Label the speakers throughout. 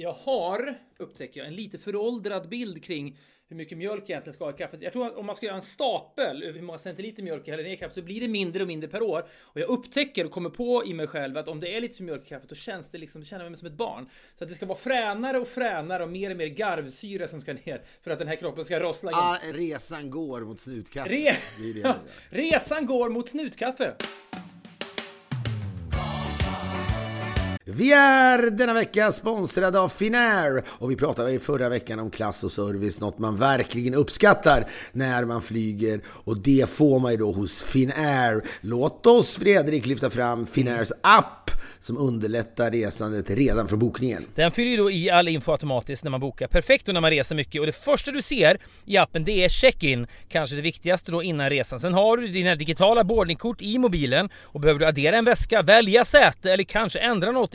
Speaker 1: Jag har, upptäcker jag, en lite föråldrad bild kring hur mycket mjölk egentligen ska ha i kaffet. Jag tror att om man ska göra en stapel över hur många centiliter mjölk jag häller ner i kaffet så blir det mindre och mindre per år. Och jag upptäcker och kommer på i mig själv att om det är lite för mjölk i kaffet då känns det liksom, känner jag mig som ett barn. Så att det ska vara fränare och fränare och mer och mer garvsyra som ska ner för att den här kroppen ska rossla.
Speaker 2: Ah, resan går mot snutkaffe.
Speaker 1: Re
Speaker 2: Det det.
Speaker 1: resan går mot snutkaffe.
Speaker 2: Vi är denna vecka sponsrade av Finnair och vi pratade i förra veckan om klass och service, något man verkligen uppskattar när man flyger och det får man ju då hos Finnair. Låt oss Fredrik lyfta fram Finnairs app som underlättar resandet redan från bokningen.
Speaker 1: Den fyller ju då i all info automatiskt när man bokar. Perfekt och när man reser mycket och det första du ser i appen det är check-in. Kanske det viktigaste då innan resan. Sen har du dina digitala boardingkort i mobilen och behöver du addera en väska, välja säte eller kanske ändra något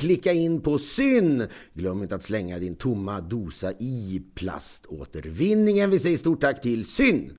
Speaker 2: klicka in på syn. Glöm inte att slänga din tomma dosa i plaståtervinningen. Vi säger stort tack till syn.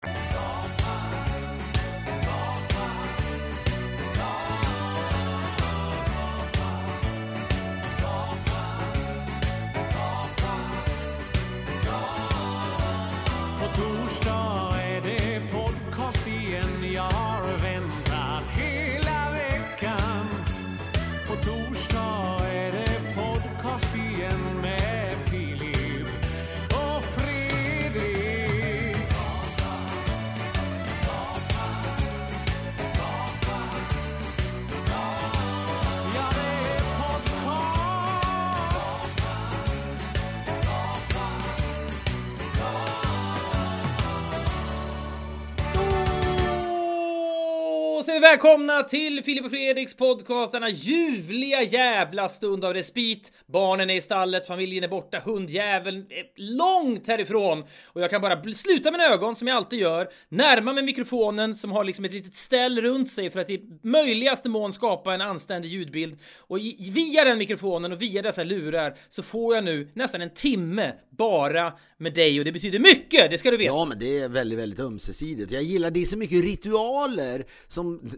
Speaker 1: Välkomna till Filip och Fredriks podcast, denna ljuvliga jävla stund av respit. Barnen är i stallet, familjen är borta, hundjäveln är långt härifrån. Och jag kan bara sluta mina ögon, som jag alltid gör, närma mig mikrofonen som har liksom ett litet ställ runt sig för att i möjligaste mån skapa en anständig ljudbild. Och i, via den mikrofonen och via dessa lurar så får jag nu nästan en timme bara med dig och det betyder mycket, det ska du veta.
Speaker 2: Ja, men det är väldigt, väldigt ömsesidigt. Jag gillar det är så mycket ritualer som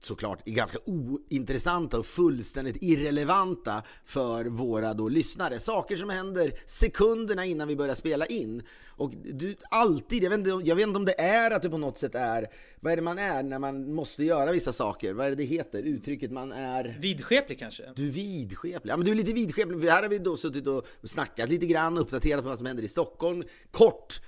Speaker 2: såklart ganska ointressanta och fullständigt irrelevanta för våra då lyssnare. Saker som händer sekunderna innan vi börjar spela in. Och du alltid, jag vet, inte, jag vet inte om det är att du på något sätt är, vad är det man är när man måste göra vissa saker? Vad är det det heter? Uttrycket man är?
Speaker 1: Vidskeplig kanske?
Speaker 2: Du är vidskeplig. Ja men du är lite vidskeplig. Här har vi då suttit och snackat lite grann, uppdaterat på vad som händer i Stockholm. Kort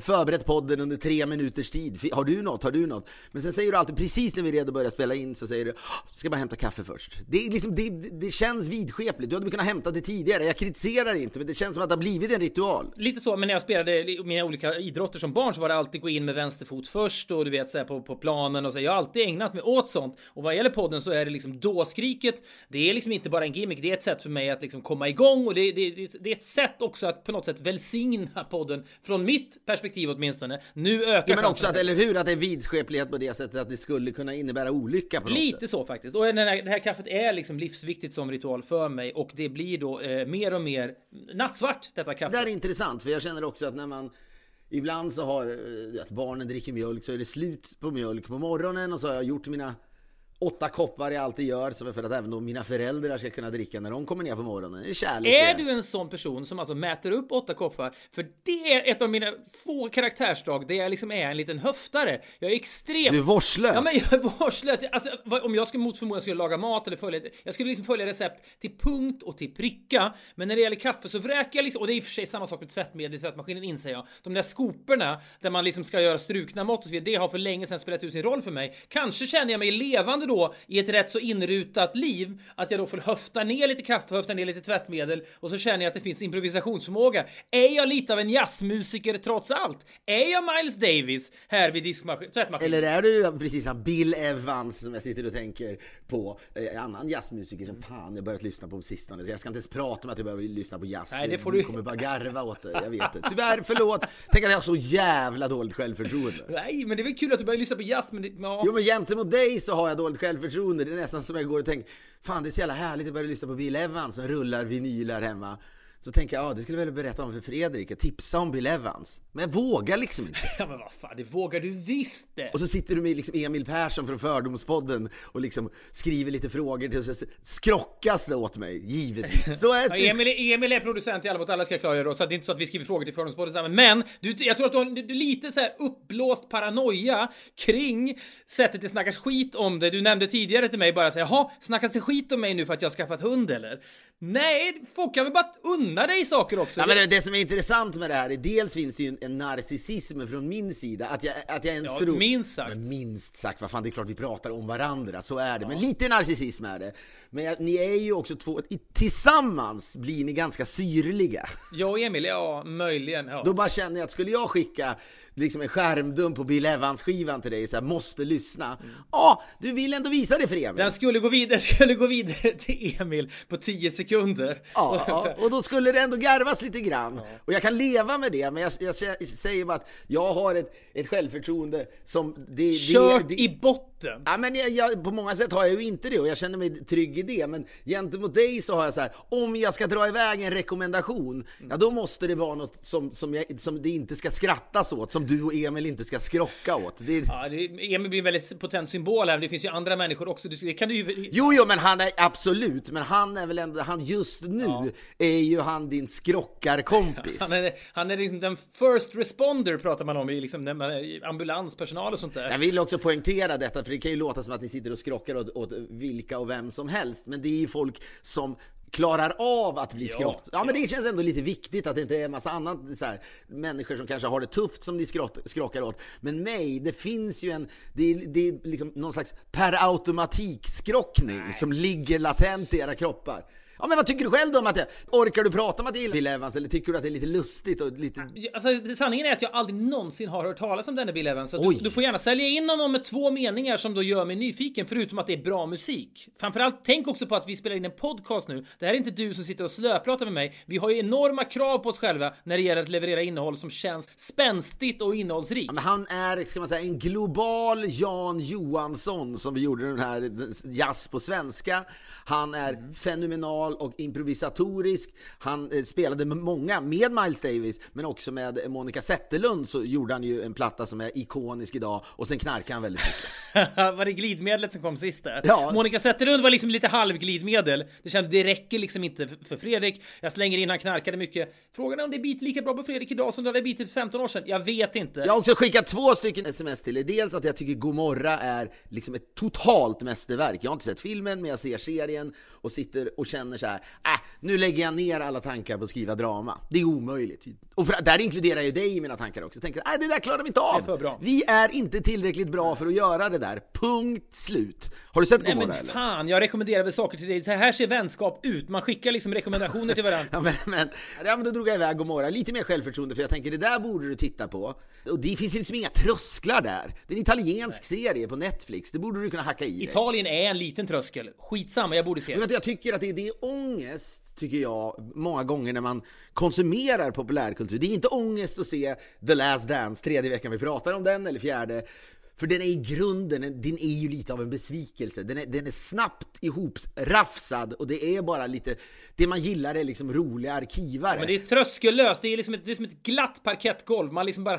Speaker 2: förberett podden under tre minuters tid. Har du något? Har du något? Men sen säger du alltid, precis när vi är redo att börja spela in, så säger du "Ah, ska bara hämta kaffe först. Det, är liksom, det, det känns vidskepligt. Du hade väl kunnat hämta det tidigare. Jag kritiserar inte, men det känns som att det har blivit en ritual.
Speaker 1: Lite så, men när jag spelade mina olika idrotter som barn så var det alltid gå in med vänsterfot först och du vet så här, på, på planen och så. Jag har alltid ägnat mig åt sånt. Och vad gäller podden så är det liksom då-skriket. Det är liksom inte bara en gimmick, det är ett sätt för mig att liksom komma igång och det, det, det, det är ett sätt också att på något sätt välsigna podden. Från mitt perspektiv åtminstone. Nu ökar
Speaker 2: Ja, men också att, eller hur, att det är vidskeplighet på det sättet att det skulle kunna innebära olycka på något
Speaker 1: Lite
Speaker 2: sätt.
Speaker 1: så faktiskt. Och den här, det här kaffet är liksom livsviktigt som ritual för mig och det blir då eh, mer och mer nattsvart detta kaffe.
Speaker 2: Det här är intressant, för jag känner också att när man Ibland så har eh, att barnen dricker mjölk så är det slut på mjölk på morgonen och så har jag gjort mina åtta koppar jag alltid gör så för att även då mina föräldrar ska kunna dricka när de kommer ner på morgonen. Är kärlek
Speaker 1: Är du en sån person som alltså mäter upp åtta koppar? För det är ett av mina få karaktärsdrag där jag liksom är en liten höftare. Jag är extremt...
Speaker 2: Du är vårdslös.
Speaker 1: Ja men jag är vårdslös. Alltså, om jag skulle mot förmodan skulle laga mat eller följa... Jag skulle liksom följa recept till punkt och till pricka. Men när det gäller kaffe så vräker jag liksom... Och det är i och för sig samma sak med tvättmedel i tvättmaskinen inser jag. De där skoporna där man liksom ska göra strukna mått och så vidare. Det har för länge sedan spelat ut sin roll för mig. Kanske känner jag mig levande då i ett rätt så inrutat liv. Att jag då får höfta ner lite kaffe, höfta ner lite tvättmedel. Och så känner jag att det finns improvisationsförmåga. Är jag lite av en jazzmusiker trots allt? Är jag Miles Davis här vid diskmaskin, tvättmaskinen?
Speaker 2: Eller är du precis som Bill Evans som jag sitter och tänker på? Eh, annan jazzmusiker som fan jag börjat lyssna på på sistone. Jag ska inte ens prata om att jag behöver lyssna på jazz.
Speaker 1: Nej, det får
Speaker 2: du
Speaker 1: du-
Speaker 2: kommer bara garva åt det. Jag vet det. Tyvärr, förlåt. Tänk att jag har så jävla dåligt självförtroende.
Speaker 1: Nej, men det är väl kul att du börjar lyssna på jazz, men det, ja.
Speaker 2: Jo men gentemot dig så har jag dåligt självförtroende. Det är nästan som jag går och tänker Fan det är så jävla härligt att börja lyssna på Bill Evans som rullar vinyler hemma. Så tänker jag, ja det skulle jag väl berätta om för Fredrik, tipsa om Bill Evans. Men jag vågar liksom inte.
Speaker 1: ja, men vad fan, det vågar du visst det!
Speaker 2: Och så sitter du med liksom Emil Persson från Fördomspodden och liksom skriver lite frågor till så skrockas det åt mig, givetvis. Så är
Speaker 1: Ja. Emil, är- Emil är producent i Alla mot alla ska jag klargöra så det är inte så att vi skriver frågor till Fördomspodden. Men du, jag tror att du har du, lite så här uppblåst paranoia kring sättet det snackas skit om det. Du nämnde tidigare till mig bara så här, jaha, snackas det skit om mig nu för att jag har skaffat hund eller? Nej, folk kan väl bara unna dig saker också.
Speaker 2: Ja, men det, det som är intressant med det här är dels finns det ju en, en narcissism från min sida, att jag, att jag ens
Speaker 1: Ja,
Speaker 2: tror...
Speaker 1: minst sagt.
Speaker 2: Men minst sagt, vad fan det är klart vi pratar om varandra, så är det. Men lite narcissism är det. Men jag, ni är ju också två, tillsammans blir ni ganska syrliga.
Speaker 1: Jag och Emil, ja, möjligen. Ja.
Speaker 2: Då bara känner jag att skulle jag skicka liksom en skärmdump på Bill Evans-skivan till dig så här, måste lyssna. Ja, du vill ändå visa det för Emil.
Speaker 1: Den skulle gå vidare, skulle gå vidare till Emil på 10 sekunder.
Speaker 2: Ja, ja, och då skulle det ändå garvas lite grann. Och jag kan leva med det, men jag, jag, säger bara att jag har ett, ett självförtroende som... Det,
Speaker 1: Kört
Speaker 2: det, det,
Speaker 1: i botten!
Speaker 2: Ja, men jag, jag, på många sätt har jag ju inte det och jag känner mig trygg i det. Men gentemot dig så har jag så här, om jag ska dra iväg en rekommendation, ja då måste det vara något som, som, som det inte ska skrattas åt, som du och Emil inte ska skrocka åt. Det,
Speaker 1: Ja, det, Emil blir en väldigt potent symbol här, men det finns ju andra människor också. Det kan du ju...
Speaker 2: Jo, jo, men han är absolut, men han är väl ändå, han just nu är ju han din skrockarkompis.
Speaker 1: Han är, han är liksom den first responder pratar man om i liksom när man är ambulanspersonal och sånt där.
Speaker 2: Jag vill också poängtera detta, för det kan ju låta som att ni sitter och skrockar åt, åt vilka och vem som helst, men det är ju folk som klarar av att bli skrott. Ja, men det känns ändå lite viktigt att det inte är en massa annat så här, människor som kanske har det tufft som ni skrott, skrockar åt. Men mig, det finns ju en, det är, det är liksom någon slags per automatik skrockning som ligger latent i era kroppar. Ja men vad tycker du själv då om att jag, orkar du prata om att gillar Bill Evans eller tycker du att det är lite lustigt och lite...
Speaker 1: Alltså, sanningen är att jag aldrig någonsin har hört talas om denne Bill Evans. Så du, du får gärna sälja in honom med två meningar som då gör mig nyfiken, förutom att det är bra musik. Framförallt, tänk också på att vi spelar in en podcast nu. Det här är inte du som sitter och slöpratar med mig. Vi har ju enorma krav på oss själva när det gäller att leverera innehåll som känns spänstigt och innehållsrikt.
Speaker 2: Ja, men han är, ska man säga, en global Jan Johansson som vi gjorde den här jazz på svenska. Han är fenomenal brutal och improvisatorisk. Han eh, spelade med många, med Miles Davis, men också med Monica Zetterlund så gjorde han ju en platta som är ikonisk idag och sen knarkade han väldigt mycket.
Speaker 1: var det glidmedlet som kom sist där?
Speaker 2: Ja.
Speaker 1: Monica Zetterlund var liksom lite halvglidmedel. Det kändes, det räcker liksom inte för- för Fredrik. Jag slänger in, han knarkade mycket. Frågan är om det biter lika bra på Fredrik idag som det hade bitit för 15 år sedan. Jag vet inte.
Speaker 2: Jag har också skickat två stycken sms till er. Dels att jag tycker Gomorra är liksom ett totalt mästerverk. Jag har inte sett filmen, men jag ser serien och sitter och känner så här. Äh, nu lägger jag ner alla tankar på att skriva drama. Det är omöjligt. Och för, där inkluderar jag ju dig i mina tankar också. Jag tänker, äh, det där klarar vi inte av.
Speaker 1: Det är för bra.
Speaker 2: Vi är inte tillräckligt bra för att göra det där. Punkt slut. Har du sett
Speaker 1: Nej
Speaker 2: Gomorra
Speaker 1: men
Speaker 2: eller?
Speaker 1: fan, jag rekommenderar väl saker till dig. Så här ser vänskap ut. Man skickar liksom rekommendationer till varandra.
Speaker 2: Ja men, men, ja, men då drog jag iväg Gomorra, lite mer självförtroende för jag tänker det där borde du titta på. Och det finns liksom inga trösklar där. Det är en italiensk serie på Netflix, det borde du kunna hacka i dig.
Speaker 1: Italien är en liten tröskel. Skitsamma, jag borde se.
Speaker 2: Men vet jag tycker att det är, det är ångest, tycker jag, många gånger när man konsumerar populärkultur. Det är inte ångest att se The Last Dance, tredje veckan vi pratar om den, eller fjärde. För den är i grunden, den är ju lite av en besvikelse. Den är, den är snabbt ihoprafsad och det är bara lite, det man gillar är liksom roliga arkivare.
Speaker 1: Men det är tröskellöst, det är liksom ett, det är som ett glatt parkettgolv. Man liksom bara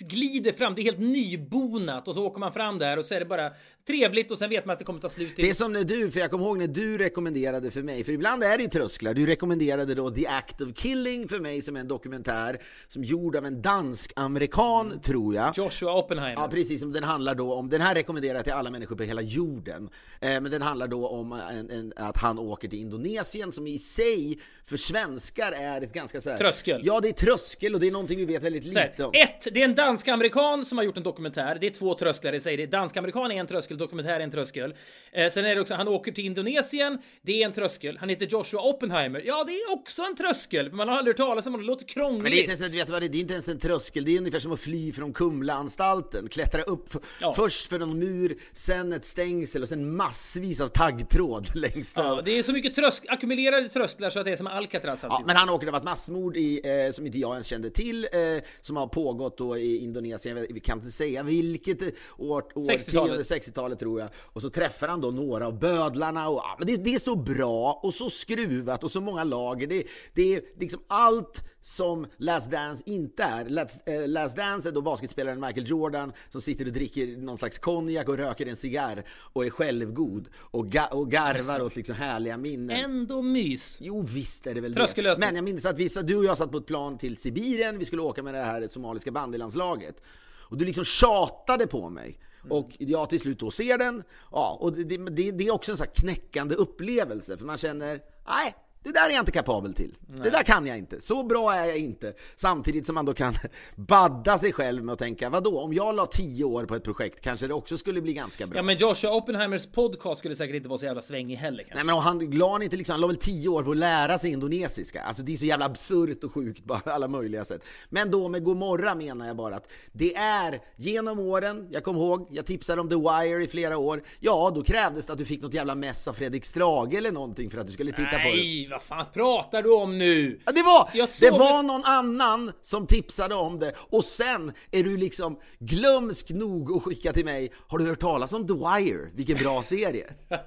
Speaker 1: glider fram, det är helt nybonat och så åker man fram där och så är det bara trevligt och sen vet man att det kommer ta slut.
Speaker 2: Det
Speaker 1: I...
Speaker 2: är som när du, för jag kommer ihåg när du rekommenderade för mig, för ibland är det ju trösklar. Du rekommenderade då The Act of Killing för mig som är en dokumentär som gjord av en dansk-amerikan, tror jag.
Speaker 1: Joshua Oppenheimer.
Speaker 2: Ja, precis. som Den handlar då om, den här rekommenderar jag till alla människor på hela jorden. Eh, men den handlar då om en, en, att han åker till Indonesien som i sig för svenskar är ett ganska så här,
Speaker 1: Tröskel.
Speaker 2: Ja, det är tröskel och det är någonting vi vet väldigt lite om.
Speaker 1: ett, det är en dansk-amerikan som har gjort en dokumentär. Det är två trösklar i sig. Det är dansk-amerikan är en tröskel, dokumentär är en tröskel. Eh, sen är det också, han åker till Indonesien. Det är en tröskel. Han heter Joshua Oppenheimer. Ja, det är också en tröskel. För man har aldrig hört talas om det. Det låter krångligt.
Speaker 2: Men det är inte ens, vet du vad det är? Det är inte ens en tröskel, det är ungefär som att fly från Kumlaanstalten. Klättra upp
Speaker 1: Ja.
Speaker 2: först för en mur, sen ett stängsel och sen massvis av taggtråd längst
Speaker 1: Ja, det är så mycket trösk, ackumulerade trösklar så att det är som Alcatraz.
Speaker 2: Ja, men han åker, det var ett massmord i, eh, som inte jag ens kände till, eh, som har pågått då i Indonesien, vi kan inte säga vilket eh, år, årtionde,
Speaker 1: 60-talet.
Speaker 2: 60-talet tror jag. Och så träffar han då några av bödlarna och ja, men det, det är så bra och så skruvat och så många lager. Det, det är liksom allt som Last Dance inte är. Last, eh, Last Dance är då basketspelaren Michael Jordan som sitter och dricker någon slags konjak och röker en cigarr och är självgod och, ga- och garvar åt liksom härliga minnen.
Speaker 1: Ändå mys.
Speaker 2: Jo visst är det väl det. Men jag minns att vissa, du och jag satt på ett plan till Sibirien, vi skulle åka med det här somaliska bandylandslaget. Och du liksom tjatade på mig. Mm. Och jag till slut då ser den. Ja, och det, det, det är också en sån här knäckande upplevelse, för man känner, nej, det där är jag inte kapabel till. Det där kan jag inte. Så bra är jag inte. Samtidigt som man då kan badda sig själv med att tänka, vadå, om jag la tio år på ett projekt kanske det också skulle bli ganska bra.
Speaker 1: Ja, men Joshua Oppenheimers podcast skulle säkert inte vara så jävla svängig heller kanske.
Speaker 2: Nej men han la inte liksom, han la väl tio år på att lära sig indonesiska. Alltså det är så jävla absurt och sjukt på alla möjliga sätt. Men då med Gomorra menar jag bara att det är genom åren, jag kommer ihåg, jag tipsade om The Wire i flera år. Ja, då krävdes det att du fick något jävla mess av Fredrik Strage eller någonting för att du skulle titta på det.
Speaker 1: Vad fan pratar du om nu?
Speaker 2: Ja, det var,
Speaker 1: Jag
Speaker 2: det
Speaker 1: såg
Speaker 2: var någon annan som tipsade om det och sen är du liksom glömsk nog att skicka till mig Har du hört talas om The Wire? Vilken bra serie!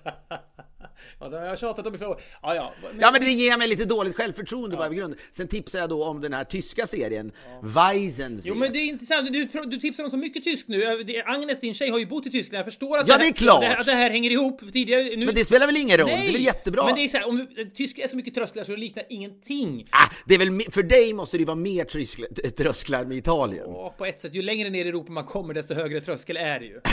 Speaker 1: Ja, det har jag tjatat om i flera år. Ja, ja. Men,
Speaker 2: Ja men det ger mig lite dåligt självförtroende bara i grunden. Sen tipsar jag då om den här tyska serien, Weisensee.
Speaker 1: Jo men det är intressant, du, du tipsar om så mycket tysk nu. Agnes, din tjej, har ju bott i Tyskland. Jag förstår att
Speaker 2: Ja,
Speaker 1: det, här,
Speaker 2: det är klart.
Speaker 1: Det, här, det här hänger ihop. Tidigare, nu,
Speaker 2: Men det spelar väl ingen roll?
Speaker 1: Nej,
Speaker 2: Det är väl jättebra?
Speaker 1: Men det är så här, om tyska är så mycket trösklar så det liknar ingenting.
Speaker 2: ah, det är väl, för dig måste det ju vara mer trösklar, trösklar med Italien.
Speaker 1: Och på ett sätt, ju längre ner i Europa man kommer desto högre tröskel är det ju.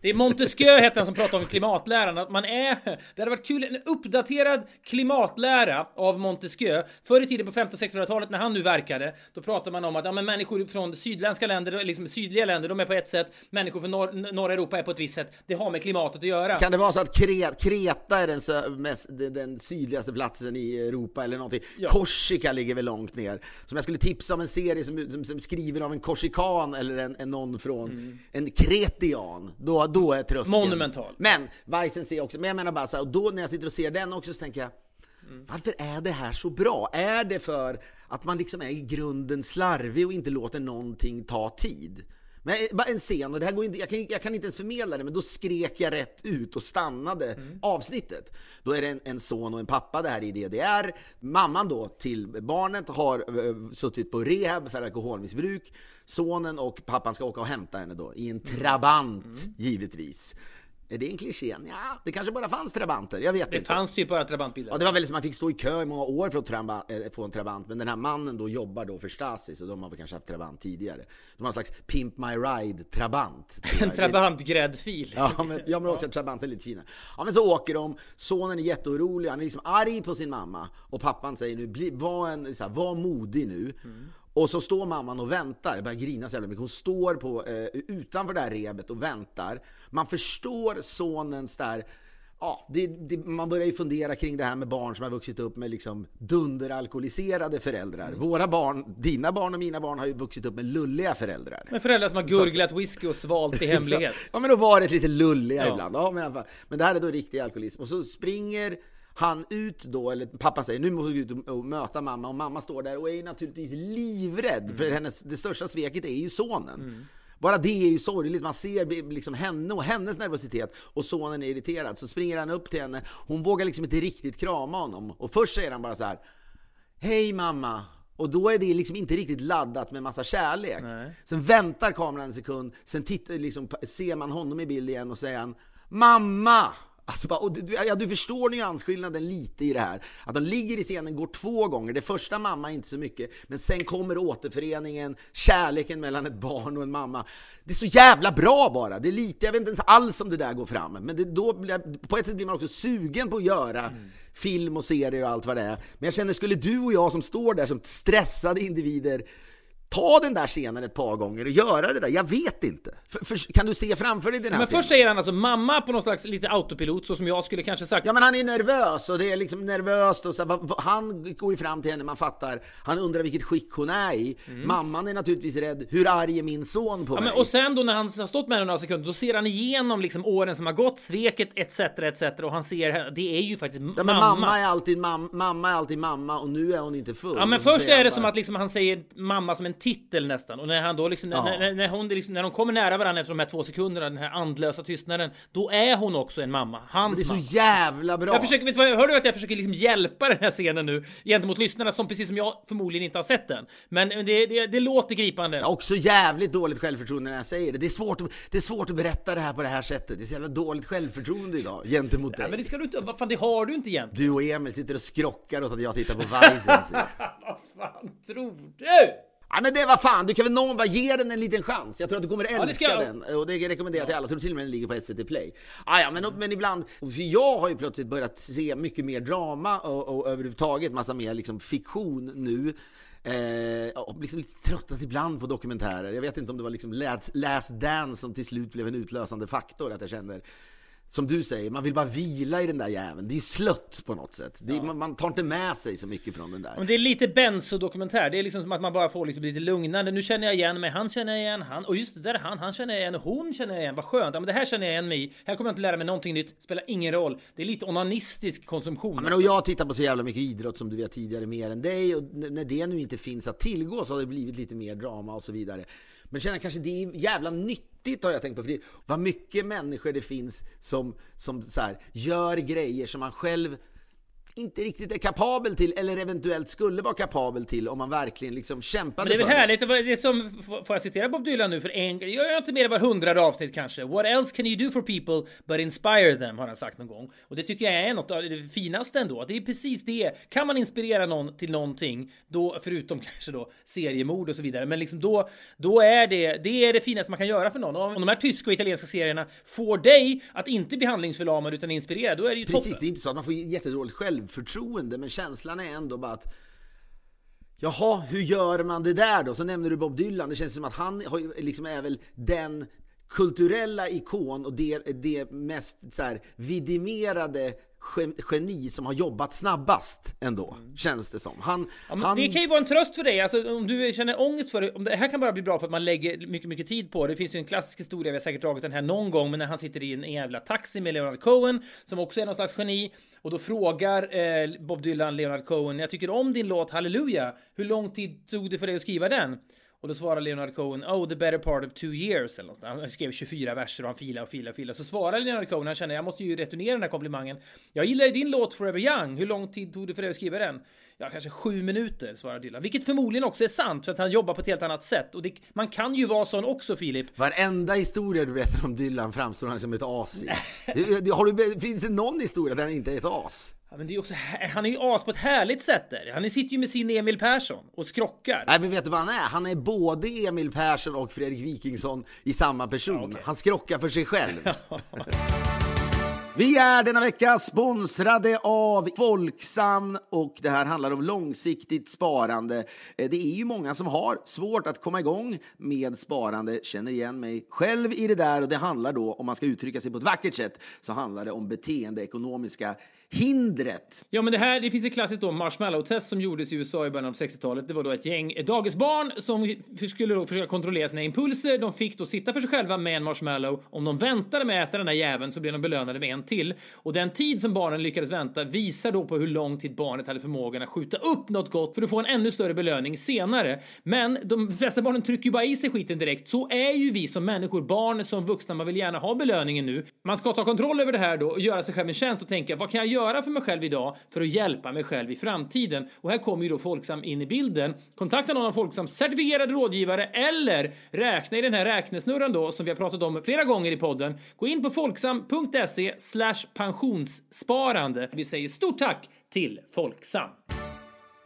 Speaker 1: Det är Montesquieu hette han som pratade om klimatläran, att man är... Det hade varit kul, en uppdaterad klimatlära av Montesquieu. Förr i tiden på 1500-1600-talet när han nu verkade, då pratade man om att ja, men människor från sydländska länder, liksom sydliga länder, de är på ett sätt, människor från norr, norra Europa är på ett visst sätt. Det har med klimatet att göra.
Speaker 2: Kan det vara så att Kre- Kreta är den, mest, den, sydligaste platsen i Europa eller någonting?
Speaker 1: Ja.
Speaker 2: Korsika ligger väl långt ner. Som jag skulle tipsa om en serie som, som, som skriven av en korsikan eller en, en någon från en kretian. Då, då är tröskeln...
Speaker 1: Mm. Monumental.
Speaker 2: Men Weissensee också. Men jag menar bara så här, och då när jag sitter och ser den också så tänker jag varför är det här så bra? Är det för att man liksom är i grunden slarvig och inte låter någonting ta tid? Men eh, bara en scen, och det här går inte, jag, kan, jag kan inte ens förmedla det, men då skrek jag rätt ut och stannade avsnittet. Då är det en, en son och en pappa det här i DDR. Mamman då till barnet har eh, suttit på rehab för alkoholmissbruk. Sonen och pappan ska åka och hämta henne då i en trabant, givetvis. Är det en kliché? Ja, det kanske bara fanns trabanter, jag vet
Speaker 1: Det
Speaker 2: inte.
Speaker 1: fanns typ bara trabantbilar.
Speaker 2: Ja, det var väl man fick stå i kö i många år för att traba, eh, få en Trabant, men den här mannen då jobbar då för Stasi, så de har väl kanske haft Trabant tidigare. De har en slags Pimp My Ride Trabant.
Speaker 1: En trabantgräddfil.
Speaker 2: Ja men, ja, men också Trabant är lite finare. Ja, men så åker de, sonen är jätteorolig, han är liksom arg på sin mamma. Och pappan säger nu, bli, var, en, så här, var modig nu. Och så står mamman och väntar, börjar grina så jävla mycket. Hon står på, eh, utanför det här rebet och väntar. Man förstår sonens där Ja, det, det, man börjar ju fundera kring det här med barn som har vuxit upp med liksom dunderalkoholiserade föräldrar. Våra barn, dina barn och mina barn har ju vuxit upp med lulliga föräldrar.
Speaker 1: Med föräldrar som har gurglat whisky och svalt i hemlighet.
Speaker 2: Ja, men då var det lite lulliga
Speaker 1: Ja.
Speaker 2: ibland. Ja, men, men det här är då riktig alkoholism. Och så springer han ut då, eller pappan säger nu måste du ut och- möta mamma. Och mamma står där och är naturligtvis livrädd. För hennes, det största sveket är ju sonen. Bara det är ju sorgligt. Man ser liksom henne och hennes nervositet och sonen är irriterad. Så springer han upp till henne. Hon vågar liksom inte riktigt krama honom. Och först säger han bara så här. Hej mamma! Och då är det liksom inte riktigt laddat med massa kärlek.
Speaker 1: Nej.
Speaker 2: Sen väntar kameran en sekund, sen tittar, liksom, ser man honom i bild igen och säger han Mamma! Alltså bara, och du, ja, du förstår nyansskillnaden lite i det här. Att de ligger i scenen går två gånger. Det första mamma inte så mycket, men sen kommer återföreningen, kärleken mellan ett barn och en mamma. Det är så jävla bra bara! Det är lite, jag vet inte ens alls om det där går fram. Men det, då, på ett sätt blir man också sugen på att göra film och serier och allt vad det är. Men jag känner, skulle du och jag som står där som stressade individer ta den där scenen ett par gånger och göra det där? Jag vet inte. För, för, kan du se framför dig den här
Speaker 1: Men
Speaker 2: scenen?
Speaker 1: först säger han alltså mamma på någon slags lite autopilot, så som jag skulle kanske sagt.
Speaker 2: Ja men han är nervös och det är liksom nervöst och så, här, han går ju fram till henne, man fattar. Han undrar vilket skick hon är i. Mamman är naturligtvis rädd. Hur arg är min son på
Speaker 1: Mm. Ja,
Speaker 2: mig?
Speaker 1: men, och sen då när han har stått med henne några sekunder, då ser han igenom liksom åren som har gått, sveket etc. etc. Och han ser, det är ju faktiskt
Speaker 2: ja,
Speaker 1: mamma.
Speaker 2: mamma. är alltid mam- mamma är alltid mamma och nu är hon inte full.
Speaker 1: Ja men först är det
Speaker 2: bara-
Speaker 1: som att liksom han säger mamma som en titel nästan och när han då liksom,
Speaker 2: Ja.
Speaker 1: när, när, när, hon liksom, när de kommer nära varandra efter de här två sekunderna, den här andlösa tystnaden, då är hon också en mamma. Hans
Speaker 2: Det är så
Speaker 1: mamma.
Speaker 2: jävla bra!
Speaker 1: Jag försöker, vet du hör du att jag försöker liksom hjälpa den här scenen nu gentemot lyssnarna som precis som jag förmodligen inte har sett den. Men det, det, det låter gripande.
Speaker 2: Jag har också jävligt dåligt självförtroende när jag säger det. Det är, svårt det är svårt att berätta det här på det här sättet. Det är så jävla dåligt självförtroende idag gentemot dig.
Speaker 1: Ja, men det ska du inte, vad fan det har du inte egentligen.
Speaker 2: Du och Emil sitter och skrockar åt att jag tittar på Weisens.
Speaker 1: Vad fan tror du?
Speaker 2: Ja men det var fan, du kan väl någon bara ge den en liten chans. Jag tror att du kommer
Speaker 1: det
Speaker 2: älska
Speaker 1: ska jag.
Speaker 2: den. Och det rekommenderar jag till alla. Jag tror till och med den ligger på SVT Play. Ah, ja, men, men ibland, för jag har ju plötsligt börjat se mycket mer drama och, och överhuvudtaget massa mer liksom fiktion nu. Eh, och liksom lite tröttnat ibland på dokumentärer. Jag vet inte om det var liksom Last, Last Dance som till slut blev en utlösande faktor. Att jag känner, som du säger, man vill bara vila i den där jäveln. Det är slött på något sätt. Är, man, man tar inte med sig så mycket från den där.
Speaker 1: Men det är lite Benzo-dokumentär. Det är liksom som att man bara får liksom lite lugnande. Nu känner jag igen mig. Han känner jag igen. Han. Och just det där är han. Han känner jag igen. Hon känner jag igen. Vad skönt. Ja, men det här känner jag igen mig i. Här kommer jag inte lära mig någonting nytt. Spelar ingen roll. Det är lite onanistisk konsumtion.
Speaker 2: Men och jag tittar på så jävla mycket idrott som du vet tidigare mer än dig och när det nu inte finns att tillgå så har det blivit lite mer drama och så vidare. Men känner kanske det är jävla nyttigt har jag tänkt på. För det, vad mycket människor det finns som, som så här, gör grejer som man själv inte riktigt är kapabel till eller eventuellt skulle vara kapabel till om man verkligen liksom kämpade
Speaker 1: Men det är väl
Speaker 2: för
Speaker 1: härligt, det det är som, får jag citera Bob Dylan nu för en Jag gör inte mer än var hundrade avsnitt kanske. What else can you do for people but inspire them, har han sagt någon gång. Och det tycker jag är något av det finaste ändå. Det är precis det. Kan man inspirera någon till någonting, då, förutom kanske då seriemord och så vidare, men liksom då, då är det, det är det finaste man kan göra för någon. Och om de här tyska och italienska serierna får dig att inte bli handlingsförlamad utan inspirerad, då är det ju
Speaker 2: Precis,
Speaker 1: toppen.
Speaker 2: det är inte så att man får jättedåligt självförtroende, men känslan är ändå bara att Jaha, hur gör man det där då? Så nämner du Bob Dylan, det känns som att han har, liksom är väl den kulturella ikon och det, det mest så här, vidimerade geni som har jobbat snabbast ändå, känns det som. Han,
Speaker 1: Mm. Ja,
Speaker 2: han,
Speaker 1: Det kan ju vara en tröst för dig, alltså, om du känner ångest för det. Om det här kan bara bli bra för att man lägger mycket, mycket tid på det. Det finns ju en klassisk historia, vi har säkert dragit den här någon gång, men när han sitter i en jävla taxi med Leonard Cohen, som också är någon slags geni, och då frågar eh, Bob Dylan Leonard Cohen, jag tycker om din låt Halleluja, hur lång tid tog det för dig att skriva den? Och då svarar Leonard Cohen, oh the better part of two years eller något. Han skrev 24 verser och han filade och filade och filade. Så svarar Leonard Cohen, han känner jag måste ju returnera den här komplimangen. Jag gillar ju din låt Forever Young. Hur lång tid tog det för dig att skriva den? Ja, kanske sju minuter, svarar Dylan. Vilket förmodligen också är sant, för att han jobbar på ett helt annat sätt. Och det, man kan ju vara sån också, Filip.
Speaker 2: Varenda historia du berättar om Dylan framstår han som ett as i. Har du, finns det någon historia där han inte är ett as?
Speaker 1: Ja, men det är också, han är ju as på ett härligt sätt där. Han sitter ju med sin Emil Persson och skrockar.
Speaker 2: Nej men vet du vad han är? Han är både Emil Persson och Fredrik Wikingsson i samma person.
Speaker 1: okej.
Speaker 2: Han skrockar för sig själv. Vi är denna vecka sponsrade av Folksam och det här handlar om långsiktigt sparande. Eh, Det är ju många som har svårt att komma igång med sparande, känner igen mig själv i det där och det handlar då, om man ska uttrycka sig på ett vackert sätt, så handlar det om beteendeekonomiska hindret.
Speaker 1: Ja, men det här, det finns ett klassiskt då marshmallow-test som gjordes i USA i början av 60-talet. Det var då ett gäng dagisbarn som skulle då försöka kontrollera sina impulser. De fick då sitta för sig själva med en marshmallow. Om de väntade med att äta den där jäveln så blev de belönade med en till. Och den tid som barnen lyckades vänta visar då på hur lång tid barnet hade förmågan att skjuta upp något gott för att få en ännu större belöning senare. Men de flesta barnen trycker ju bara i sig skiten direkt. Så är ju vi som människor, barn som vuxna, man vill gärna ha belöningen nu. Man ska ta kontroll över det här då och göra sig själv en tjänst och tänka vad kan jag göra för mig själv idag för att hjälpa mig själv i framtiden? Och här kommer ju då Folksam in i bilden. Kontakta någon av Folksams certifierade rådgivare eller räkna i den här räknesnurran då som vi har pratat om flera gånger i podden. Gå in på folksam.se slash pensionssparande. Vi säger stort tack till Folksam.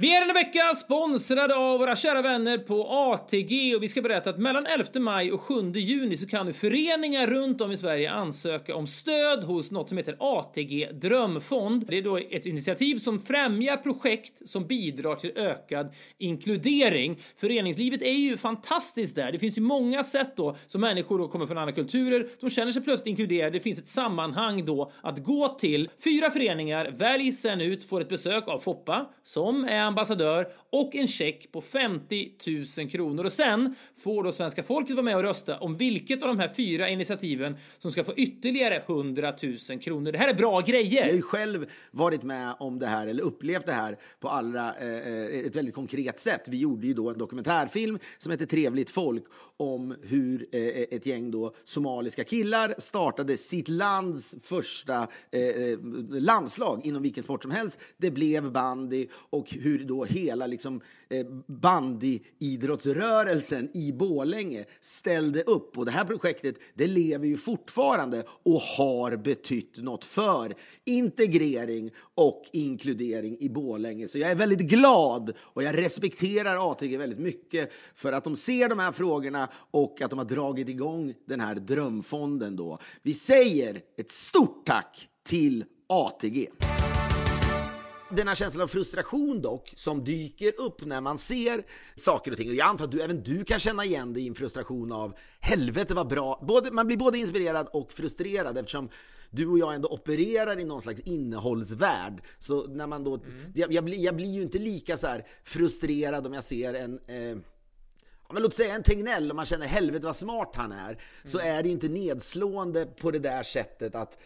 Speaker 1: Vi är denna vecka sponsrade av våra kära vänner på ATG och vi ska berätta att mellan 11 maj och 7 juni så kan nu föreningar runt om i Sverige ansöka om stöd hos något som heter ATG Drömfond. Det är då ett initiativ som främjar projekt som bidrar till ökad inkludering. Föreningslivet är ju fantastiskt där. Det finns ju många sätt då som människor då kommer från andra kulturer. De känner sig plötsligt inkluderade. Det finns ett sammanhang då att gå till. Fyra föreningar väljs sen ut, får ett besök av Foppa som är ambassadör och en check på 50 000 kronor. Och sen får då svenska folket vara med och rösta om vilket av de här fyra initiativen som ska få ytterligare 100 000 kronor. Det här är bra grejer!
Speaker 2: Jag har ju själv varit med om det här, eller upplevt det här på allra, eh, eh ett väldigt konkret sätt. Vi gjorde ju då en dokumentärfilm som heter Trevligt folk om hur eh, eh ett gäng då somaliska killar startade sitt lands första eh, eh, landslag inom vilken sport som helst. Det blev bandy och hur då hela liksom, eh, bandyidrottsrörelsen i Borlänge ställde upp. Och det här projektet det lever ju fortfarande och har betytt något för integrering och inkludering i Borlänge. Så jag är väldigt glad och jag respekterar ATG väldigt mycket för att de ser de här frågorna och att de har dragit igång den här drömfonden då. Vi säger ett stort tack till ATG. Den här känslan av frustration dock, som dyker upp när man ser saker och ting. Och jag antar att du, även du kan känna igen dig i en frustration av helvete vad bra. Både, man blir både inspirerad och frustrerad eftersom du och jag ändå opererar i någon slags innehållsvärld. Så när man då, jag, jag, blir, jag blir ju inte lika så här frustrerad om jag ser en eh, men låt säga en Tegnell, om man känner helvete vad smart han är, så är det inte nedslående på det där sättet att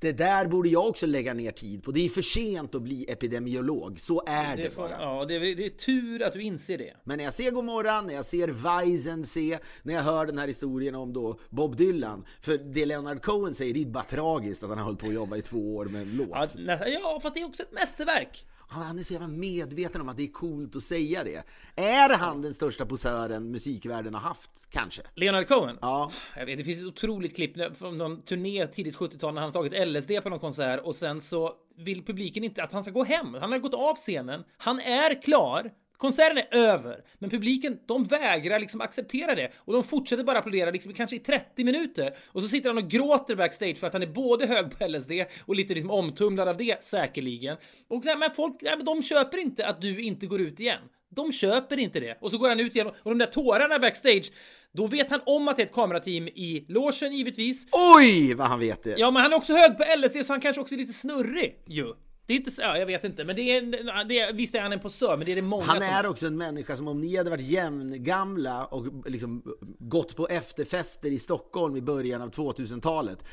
Speaker 2: det där borde jag också lägga ner tid på. Det är för sent att bli epidemiolog. Så är det,
Speaker 1: Det får,
Speaker 2: bara.
Speaker 1: ja, det är, det är tur att du inser det.
Speaker 2: Men när jag ser Gomorran, när jag ser Weisen se, när jag hör den här historien om då Bob Dylan. För det Leonard Cohen säger, det är bara tragiskt att han har hållit på att jobba i två år med en låt.
Speaker 1: Ja, ja, fast det är också ett mästerverk.
Speaker 2: Han är så jävla medveten om att det är coolt att säga det. Är han den största posören musikvärlden har haft? Kanske.
Speaker 1: Leonard Cohen?
Speaker 2: Ja.
Speaker 1: Jag vet, det finns ett otroligt klipp från någon turné tidigt 70-tal när han har tagit LSD på någon konsert och sen så vill publiken inte att han ska gå hem. Han har gått av scenen. Han är klar. Konserten är över, men publiken de vägrar liksom acceptera det och de fortsätter bara applådera liksom kanske i 30 minuter och så sitter han och gråter backstage för att han är både hög på LSD och lite liksom omtumlad av det säkerligen. Och nej, men folk, nej, men de köper inte att du inte går ut igen. De köper inte det. Och så går han ut igen och de där tårarna backstage, då vet han om att det är ett kamerateam i logen givetvis.
Speaker 2: Oj, vad han vet det!
Speaker 1: Ja, men han är också hög på LSD så han kanske också är lite snurrig ju. Det är inte så, ja, jag vet inte, men det är, det är visst är han en posör, men det är det många
Speaker 2: Han
Speaker 1: som...
Speaker 2: är också en människa som om ni hade varit jämngamla och liksom gått på efterfester i Stockholm i början av 2000-talet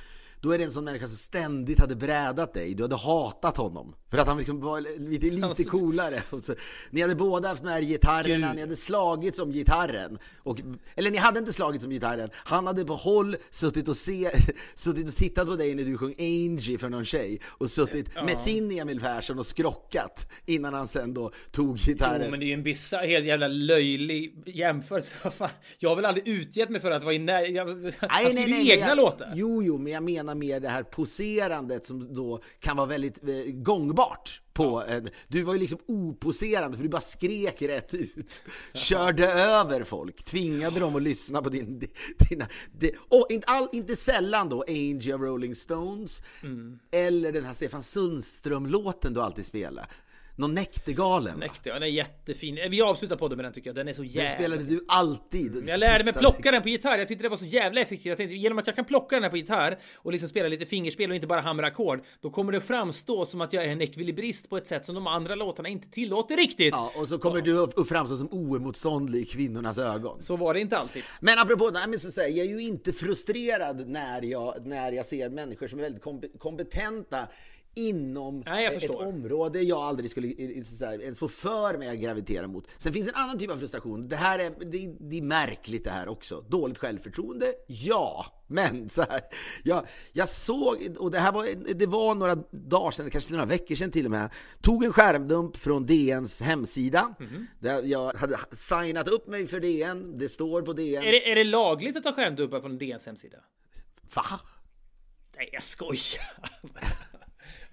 Speaker 2: då är det en sån människa som ständigt hade brädat dig. Du hade hatat honom. För att han liksom var lite, lite
Speaker 1: Alltså-
Speaker 2: coolare. Så, ni hade båda haft med er gitarrerna,
Speaker 1: Gud.
Speaker 2: ni hade slagits om gitarren. Och, eller ni hade inte slagits om gitarren. Han hade på håll suttit och, se, suttit och tittat på dig när du sjöng Angie för någon tjej. Och suttit med sin Emil Persson och skrockat innan han sen då tog gitarren.
Speaker 1: Jo, men det är ju en bisarr, helt jävla löjlig jämförelse. Jag har väl aldrig utgett mig för att vara i när... Jag, han skriver ju
Speaker 2: men
Speaker 1: egna
Speaker 2: jag,
Speaker 1: låtar.
Speaker 2: Jo, jo, men jag menar mer det här poserandet som då kan vara väldigt eh, gångbart. På en, du var ju liksom oposerande för du bara skrek rätt ut. Körde över folk, tvingade dem att lyssna på din... Dina, di- och inte, all, inte sällan då Angel of Rolling Stones
Speaker 1: Mm.
Speaker 2: eller den här Stefan Sundström-låten du alltid spelar. Någon Näktergalen.
Speaker 1: Mäktig, ja, den är jättefin. Vi avslutar podden med den tycker jag. Den är så
Speaker 2: Den
Speaker 1: jävla...
Speaker 2: spelade du alltid.
Speaker 1: Jag lärde mig plocka den på gitarr. Jag tyckte det var så jävla effektivt. Jag tänkte, genom att jag kan plocka den här på gitarr och liksom spela lite fingerspel och inte bara hamra ackord, då kommer det framstå som att jag är en ekvilibrist på ett sätt som de andra låtarna inte tillåter riktigt.
Speaker 2: Ja, och så kommer du att framstå som oemotståndlig i kvinnornas ögon.
Speaker 1: Så var det inte alltid.
Speaker 2: Men apropå, nej, men så säger jag är ju inte frustrerad när jag, när jag ser människor som är väldigt kompe- kompetenta inom
Speaker 1: Nej,
Speaker 2: ett område jag aldrig skulle eh, så här, ens få för mig att gravitera mot. Sen finns en annan typ av frustration. Det här är, det, det är märkligt det här också. Dåligt självförtroende? Ja. Men så här, jag, jag såg, och det här var, det var några dagar sedan, kanske några veckor sedan till och med, tog en skärmdump från DNs hemsida.
Speaker 1: Mhm.
Speaker 2: Där jag hade signat upp mig för DN, det står på DN.
Speaker 1: Är det, är det lagligt att ta skärmdumpar från DNs hemsida?
Speaker 2: Va?
Speaker 1: Nej, jag skojar.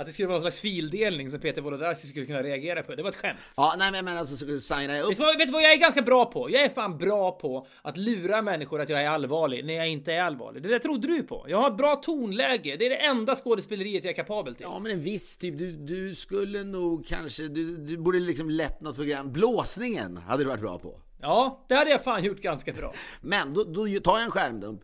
Speaker 1: Att det skulle vara någon slags fildelning som Peter Wolodarski skulle kunna reagera på. Det var ett skämt.
Speaker 2: Ja, nej men, men alltså så signar jag upp.
Speaker 1: Vet du, vad, vet du vad jag är ganska bra på? Jag är fan bra på att lura människor att jag är allvarlig när jag inte är allvarlig. Det där trodde du på. Jag har ett bra tonläge. Det är det enda skådespeleriet jag är kapabel till.
Speaker 2: Ja, men en viss typ. Du, du skulle nog kanske, du, du borde liksom lett något program. Blåsningen hade du varit bra på.
Speaker 1: Ja, det hade jag fan gjort ganska bra.
Speaker 2: Men då, då tar jag en skärmdump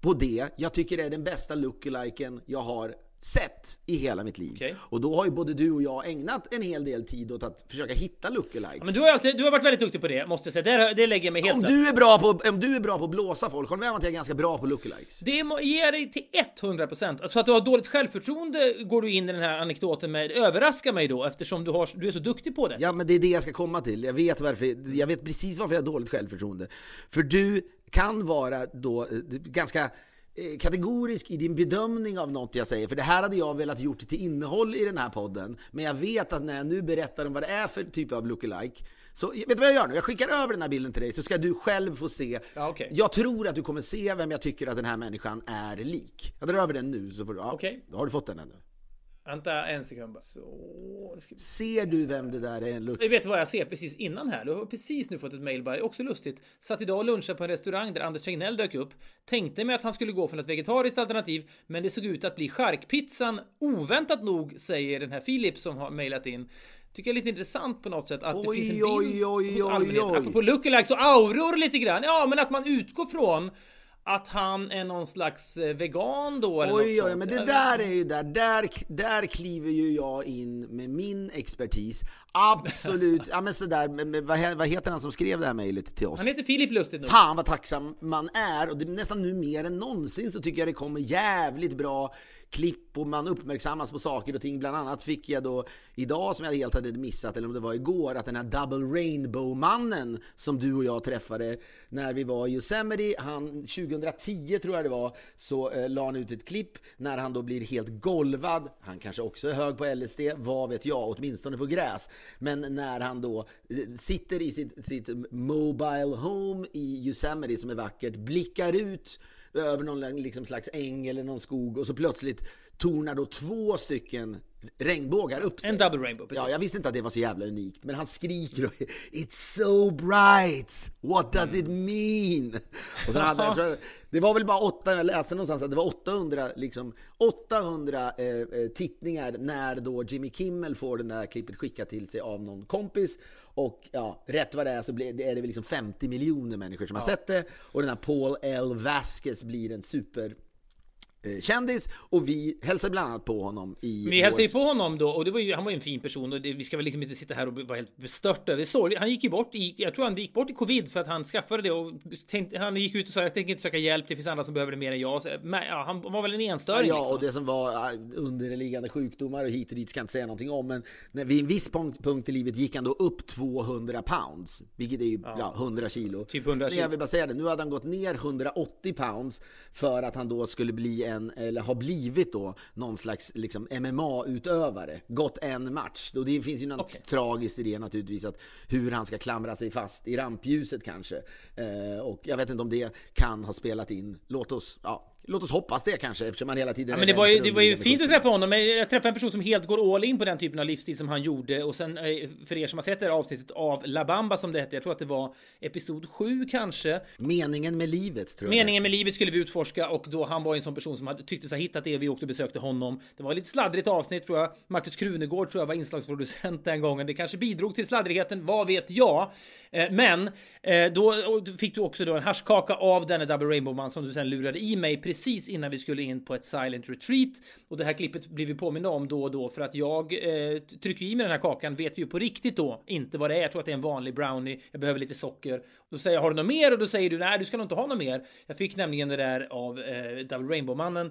Speaker 2: på det jag tycker är den bästa lookaliken jag har sett i hela mitt liv.
Speaker 1: Okej.
Speaker 2: Och då har ju både du och jag ägnat en hel del tid åt att försöka hitta lookalikes.
Speaker 1: Men du har, alltid, du har varit väldigt duktig på det, måste jag säga. Det, det lägger jag mig helt
Speaker 2: om, du är bra på, om du är bra på att blåsa folk, håll med om att jag är ganska bra på lookalikes.
Speaker 1: Det må- ger dig till 100%. Alltså att du har dåligt självförtroende går du in i den här anekdoten med. Överraskar mig då eftersom du, har, du är så duktig på det.
Speaker 2: Ja, men det är det jag ska komma till. Jag vet, varför, jag vet precis varför jag har dåligt självförtroende. För du kan vara då eh, ganska kategorisk i din bedömning av något jag säger. För det här hade jag velat gjort till innehåll i den här podden. Men jag vet att när jag nu berättar om vad det är för typ av lookalike så vet du vad jag gör nu? Jag skickar över den här bilden till dig så ska du själv få se.
Speaker 1: Ja, okej.
Speaker 2: Jag tror att du kommer se vem jag tycker att den här människan är lik. Jag drar över den nu så får du... Ja,
Speaker 1: Okej.
Speaker 2: Då har du fått den ännu.
Speaker 1: Vänta en sekund bara. Så... ska-
Speaker 2: Ser du vem det där är? En look...
Speaker 1: Vi vet vad jag ser precis innan här. Du har precis nu fått ett mail bara. Också lustigt. Satt idag och lunchade på en restaurang där Anders Tegnell dök upp. Tänkte mig att han skulle gå för något vegetariskt alternativ, men det såg ut att bli charkpizzan. Oväntat nog, säger den här Filip som har mailat in. Tycker jag är lite intressant på något sätt att
Speaker 2: Oj,
Speaker 1: det finns en bild
Speaker 2: oj, oj,
Speaker 1: hos
Speaker 2: oj,
Speaker 1: allmänheten.
Speaker 2: oj.
Speaker 1: Apropå lookalikes och auror lite grann. Ja, men att man utgår från att han är någon slags eh, vegan då eller något
Speaker 2: Oj, oj, men det där är ju där, där, där kliver ju jag in med min expertis. Absolut, ja men sådär, vad, he- vad heter han som skrev det här mejlet till oss?
Speaker 1: Han heter Filip lustigt nog.
Speaker 2: Fan vad tacksam man är och det är nästan nu mer än någonsin så tycker jag det kommer jävligt bra klipp och man uppmärksammas på saker och ting. Bland annat fick jag då idag som jag helt hade missat, eller om det var igår, att den här Double Rainbow-mannen som du och jag träffade när vi var i Yosemite, han 2010 tror jag det var, så eh, la han ut ett klipp när han då blir helt golvad. Han kanske också är hög på LSD, vad vet jag, åtminstone på gräs. Men när han då eh, sitter i sitt, sitt mobile home i Yosemite som är vackert, blickar ut över någon liksom slags äng eller någon skog och så plötsligt tornar då två stycken regnbågar upp sig.
Speaker 1: En double rainbow, precis.
Speaker 2: Ja, jag visste inte att det var så jävla unikt, men han skriker och It's so bright! What does it mean? Och sen hade, jag tror, det var väl bara åtta, jag läste någonstans att det var 800, liksom, 800 eh, eh, tittningar när då Jimmy Kimmel får den där klippet skickat till sig av någon kompis. Och ja, rätt vad det är så är det liksom 50 miljoner människor som har sett det. Och den här Paul L. Vasquez blir en super kändis och vi hälsade bland annat på honom i...
Speaker 1: Vi hälsade ju på honom då och det var ju, han var ju en fin person och det, vi ska väl liksom inte sitta här och vara helt bestörta över sorg. Han gick ju bort i, jag tror han gick bort i covid för att han skaffade det och tänkte, han gick ut och sa jag tänker inte söka hjälp, det finns andra som behöver det mer än jag. Så, men, ja, han var väl en enstöring
Speaker 2: Ja,
Speaker 1: liksom.
Speaker 2: och det som var underliggande sjukdomar och hit och dit ska jag inte säga någonting om. Men när, vid en viss punkt, punkt i livet gick han då upp 200 pounds, vilket är ju ja. 100 kilo.
Speaker 1: Typ 100
Speaker 2: Men
Speaker 1: kilo.
Speaker 2: jag vill bara säga det, nu hade han gått ner 180 pounds för att han då skulle bli en, eller ha blivit då, någon slags liksom, MMA-utövare. Gått en match. Och det finns ju något
Speaker 1: Okej.
Speaker 2: tragiskt i det naturligtvis, att hur han ska klamra sig fast i rampljuset kanske. Eh, och jag vet inte om det kan ha spelat in. Låt oss, ja, låt oss hoppas det kanske, eftersom man hela tiden
Speaker 1: Ja, men det var ju, det var ju fint att träffa honom. Men jag träffade en person som helt går all in på den typen av livsstil som han gjorde. Och sen eh, för er som har sett det här avsnittet av La Bamba som det hette. Jag tror att det var episod 7 kanske.
Speaker 2: Meningen med livet tror jag.
Speaker 1: Meningen med livet skulle vi utforska och då han var en sån person som hade, tyckte sig ha hittat det. Vi åkte och besökte honom. Det var ett lite sladdrigt avsnitt tror jag. Markus Krunegård tror jag var inslagsproducent den gången. Det kanske bidrog till sladdrigheten, vad vet jag? Eh, Men eh, då fick du också då en haschkaka av denne Double Rainbow-man som du sen lurade i mig precis innan vi skulle in på ett silent retreat. Och det här klippet blir vi påminna om då och då för att jag eh, trycker i mig den här kakan vet ju på riktigt då inte vad det är. Jag tror att det är en vanlig brownie. Jag behöver lite socker. Då säger jag har du något mer? Och då säger du nej, du ska nog inte ha något mer. Jag fick nämligen det där av eh, Double Rainbow-mannen.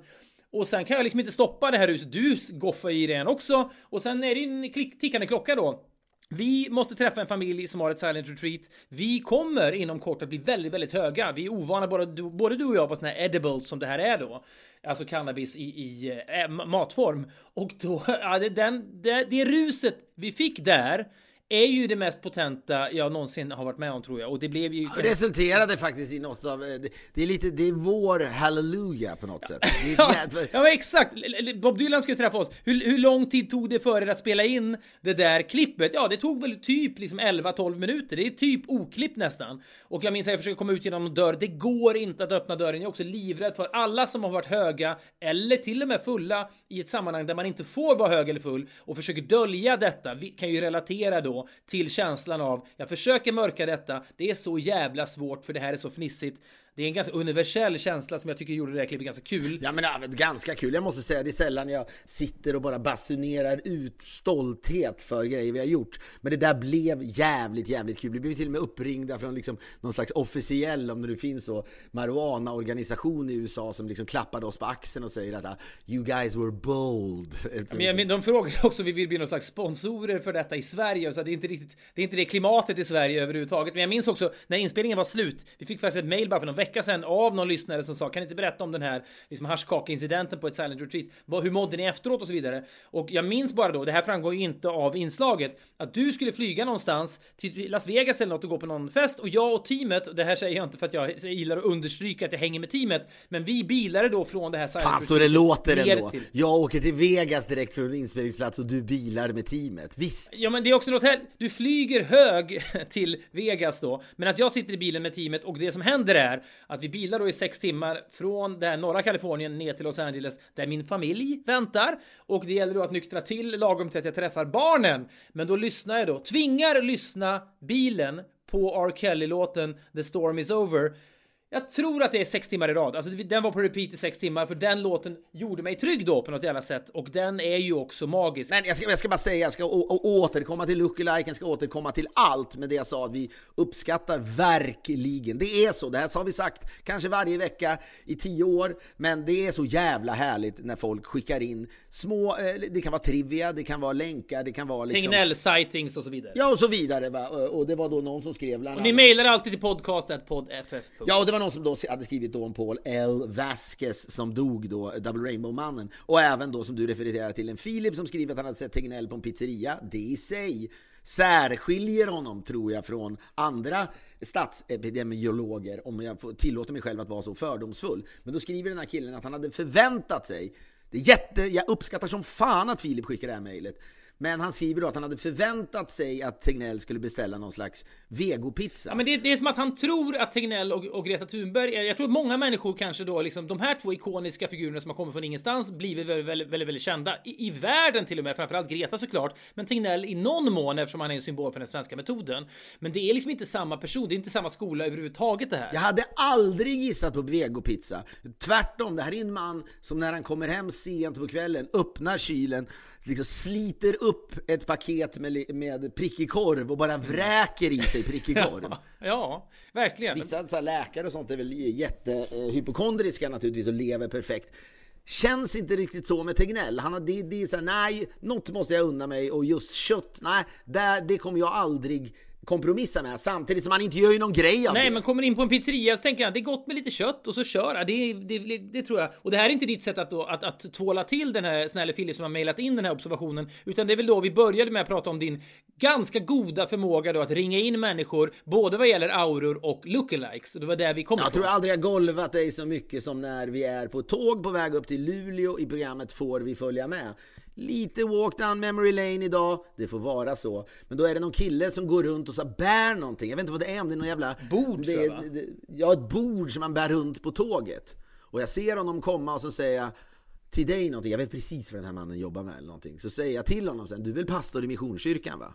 Speaker 1: Och sen kan jag liksom inte stoppa det här huset. Du goffar i det också. Och sen är det en klick, tickande klocka då. Vi måste träffa en familj som har ett silent retreat. Vi kommer inom kort att bli väldigt, väldigt höga. Vi är ovana, både du, både du och jag, på såna här edibles som det här är då. Alltså cannabis i, i äh, matform. Och då, ja, det, den, det, det ruset vi fick där är ju det mest potenta jag någonsin har varit med om tror jag. Och det blev ju...
Speaker 2: Resulterade faktiskt i något av, eh, det, är lite, det är vår halleluja på något sätt.
Speaker 1: Ja, ja men exakt! Bob Dylan skulle träffa oss. Hur, hur lång tid tog det för er att spela in det där klippet? Ja, det tog väl typ liksom 11-12 minuter. Det är typ oklippt nästan. Och jag minns att jag försöker komma ut genom någon dörr. Det går inte att öppna dörren. Jag är också livrädd för alla som har varit höga eller till och med fulla i ett sammanhang där man inte får vara hög eller full och försöker dölja detta. Vi kan ju relatera då till känslan av jag försöker mörka detta. Det är så jävla svårt för det här är så fnissigt. Det är en ganska universell känsla som jag tycker gjorde det här klippet ganska kul.
Speaker 2: Ja men, ja, ganska kul, jag måste säga det är sällan jag sitter och bara basunerar ut stolthet för grejer vi har gjort. Men det där blev jävligt, jävligt kul. Vi blev till och med uppringda från liksom någon slags officiell, om det nu finns så, marijuana-organisation i USA som liksom klappade oss på axeln och säger att ah, you guys were bold.
Speaker 1: Men jag, de frågar också om vi vill bli någon slags sponsorer för detta i Sverige. Så det är inte riktigt, det är inte det klimatet i Sverige överhuvudtaget. Men jag minns också när inspelningen var slut. Vi fick faktiskt ett mail bara för någon vecka sedan av någon lyssnare som sa kan ni inte berätta om den här liksom haschkaka-incidenten på ett silent retreat? Vad, hur mådde ni efteråt och så vidare? Och jag minns bara då, det här framgår ju inte av inslaget, att du skulle flyga någonstans till Las Vegas eller något och gå på någon fest och jag och teamet, det här säger jag inte för att jag gillar att understryka att jag hänger med teamet, men vi bilade då från det här silent
Speaker 2: Fan så det låter ändå.
Speaker 1: till-
Speaker 2: Jag åker till Vegas direkt från en inspelningsplats och du bilar med teamet. Visst.
Speaker 1: Ja men det är också något här, du flyger hög till Vegas då, men att jag sitter i bilen med teamet och det som händer är att vi bilar då i sex timmar från det här norra Kalifornien ner till Los Angeles där min familj väntar och det gäller då att nyktra till lagom till att jag träffar barnen. Men då lyssnar jag då, tvingar lyssna bilen på R. Kelly-låten The Storm Is Over. Jag tror att det är sex timmar i rad. Alltså den var på repeat i sex timmar för den låten gjorde mig trygg då på något jävla sätt och den är ju också magisk.
Speaker 2: Men jag ska, jag ska bara säga, jag ska återkomma till lookalike, jag ska återkomma till allt med det jag sa att vi uppskattar verkligen. Det är så, det här har vi sagt kanske varje vecka i tio år, men det är så jävla härligt när folk skickar in små, eh, det kan vara trivia, det kan vara länkar, det kan vara liksom...
Speaker 1: Tegnell-sightings och så vidare.
Speaker 2: Ja, och så vidare. Va? Och och det var då någon som skrev bland
Speaker 1: Och ni
Speaker 2: annat-
Speaker 1: mejlar alltid till podcastatpoddff.
Speaker 2: Ja, och det var någon som då hade skrivit då om Paul L. Vasquez som dog då, Double Rainbow-mannen. Och även då som du refererar till en Filip som skriver att han hade sett Tegnell på en pizzeria. Det i sig särskiljer honom, tror jag, från andra statsepidemiologer, om jag får tillåter mig själv att vara så fördomsfull. Men då skriver den här killen att han hade förväntat sig, det är jätte, jag uppskattar som fan att Filip skickar det här mejlet, men han skriver då att han hade förväntat sig att Tegnell skulle beställa någon slags vegopizza.
Speaker 1: Ja, men det, det är som att han tror att Tegnell och, och Greta Thunberg, jag tror att många människor kanske då liksom de här två ikoniska figurerna som har kommit från ingenstans blivit väldigt, väldigt, väldigt, väldigt kända i, i världen till och med, framförallt Greta såklart, men Tegnell i någon mån eftersom han är en symbol för den svenska metoden. Men det är liksom inte samma person, det är inte samma skola överhuvudtaget det här.
Speaker 2: Jag hade aldrig gissat på vegopizza. Tvärtom, det här är en man som när han kommer hem sent på kvällen öppnar kylen, liksom sliter upp ett paket med, med prickig korv och bara vräker i sig prickig korv.
Speaker 1: Ja, verkligen.
Speaker 2: Vissa så läkare och sånt är väl jättehypokondriska naturligtvis och lever perfekt. Känns inte riktigt så med Tegnell. Han har, det, det är så här, nej, något måste jag unna mig och just kött, nej, det, det kommer jag aldrig kompromissa med samtidigt som han inte gör ju någon grej av
Speaker 1: Nej,
Speaker 2: det.
Speaker 1: men kommer in på en pizzeria så tänker jag det är gott med lite kött och så kör. Det, det, det, tror jag. Och det här är inte ditt sätt att, då, att, att tvåla till den här snälle Filip som har mejlat in den här observationen, utan det är väl då vi började med att prata om din ganska goda förmåga då att ringa in människor, både vad gäller auror och lookalikes. Det var där vi kom
Speaker 2: Jag
Speaker 1: ifrån.
Speaker 2: tror aldrig jag golvat dig så mycket som när vi är på tåg på väg upp till Luleå i programmet Får vi följa med? Lite walk down memory lane idag, det får vara så. Men då är det någon kille som går runt och så bär någonting. Jag vet inte vad det är, om det är någon jävla...
Speaker 1: Bord,
Speaker 2: det,
Speaker 1: va?
Speaker 2: det, Ja, ett bord som man bär runt på tåget. Och jag ser honom komma och så säger jag till dig någonting. Jag vet precis vad den här mannen jobbar med eller någonting. Så säger jag till honom sen, du är väl pastor i Missionskyrkan va?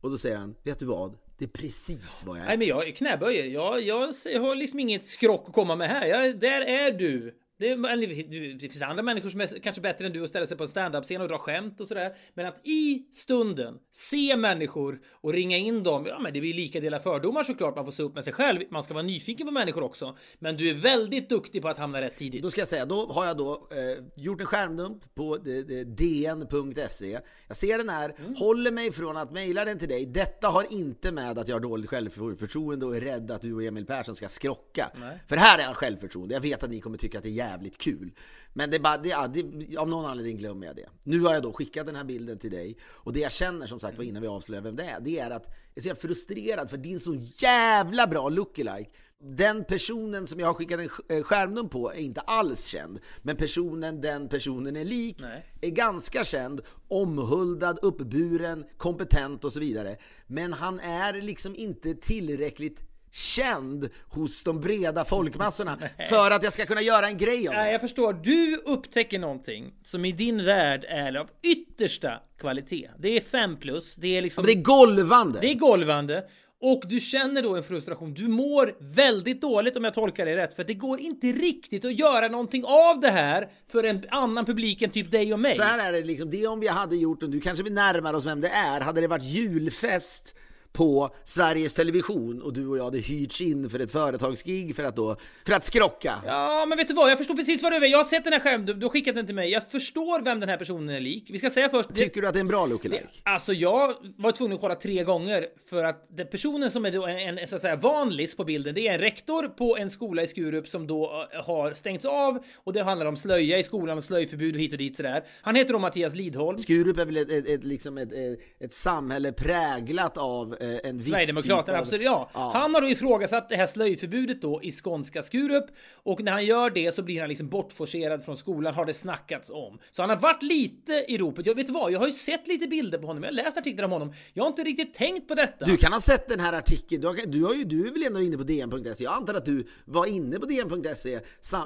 Speaker 2: Och då säger han, vet du vad? Det är precis vad jag är.
Speaker 1: Nej, men jag knäböjer. Jag, jag, jag har liksom inget skrock att komma med här. Jag, där är du. Det, det finns andra människor som är kanske bättre än du att ställa sig på en standup-scen och dra skämt och sådär. Men att i stunden se människor och ringa in dem, ja men det blir lika delar fördomar såklart. Man får se upp med sig själv. Man ska vara nyfiken på människor också. Men du är väldigt duktig på att hamna rätt tidigt.
Speaker 2: Då ska jag säga, då har jag då eh, gjort en skärmdump på d- d- dn.se. Jag ser den här,
Speaker 1: Mm.
Speaker 2: håller mig från att mejla den till dig. Detta har inte med att jag har dåligt självförtroende och är rädd att du och Emil Persson ska skrocka. För här är jag självförtroende. Jag vet att ni kommer tycka att det är jävligt kul. Men det är bara, det, ja, det, av någon anledning glömmer jag det. Nu har jag då skickat den här bilden till dig och det jag känner som sagt var innan vi avslöjar vem det är, det är att jag är så frustrerad för din så jävla bra lookalike. Den personen som jag har skickat en eh, skärmdump på är inte alls känd. Men personen den personen är lik
Speaker 1: Nej.
Speaker 2: är ganska känd, omhuldad, uppburen, kompetent och så vidare. Men han är liksom inte tillräckligt känd hos de breda folkmassorna för att jag ska kunna göra en grej av det.
Speaker 1: Nej, jag förstår. Du upptäcker någonting som i din värld är av yttersta kvalitet. Det är 5 plus. Det är liksom...
Speaker 2: Men det är golvande!
Speaker 1: Det är golvande. Och du känner då en frustration. Du mår väldigt dåligt om jag tolkar det rätt. För det går inte riktigt att göra någonting av det här för en annan publik än typ dig och mig.
Speaker 2: Så här är det liksom, det om vi hade gjort, och du kanske vi närmar oss vem det är, hade det varit julfest på Sveriges Television och du och jag hade hyrts in för ett företagsgig för att då, för att skrocka.
Speaker 1: Ja, men vet du vad? Jag förstår precis vad du vill. Jag har sett den här skärmen. Du, du har skickat den till mig. Jag förstår vem den här personen är lik. Vi ska säga först. det-
Speaker 2: Tycker du att det är en bra lookalike?
Speaker 1: Alltså jag var tvungen att kolla tre gånger för att den personen som är då en, en så att säga vanlis på bilden, det är en rektor på en skola i Skurup som då eh, har stängts av och det handlar om slöja i skolan och slöjförbud och hit och dit sådär. Han heter då Mattias Lidholm.
Speaker 2: Skurup är väl ett, ett, ett, liksom ett, ett, ett samhälle präglat av en viss
Speaker 1: Sverigedemokraterna,
Speaker 2: typ av...
Speaker 1: absolut. Ja.
Speaker 2: Ja.
Speaker 1: Han har då ifrågasatt det här slöjförbudet då i skånska Skurup och när han gör det så blir han liksom bortforcerad från skolan har det snackats om. Så han har varit lite i ropet. Jag vet vad, jag har ju sett lite bilder på honom. Jag har läst artiklar om honom. Jag har inte riktigt tänkt på detta.
Speaker 2: Du kan ha sett den här artikeln, du, har, du, har ju, du är väl ändå inne på DN.se? Jag antar att du var inne på DN.se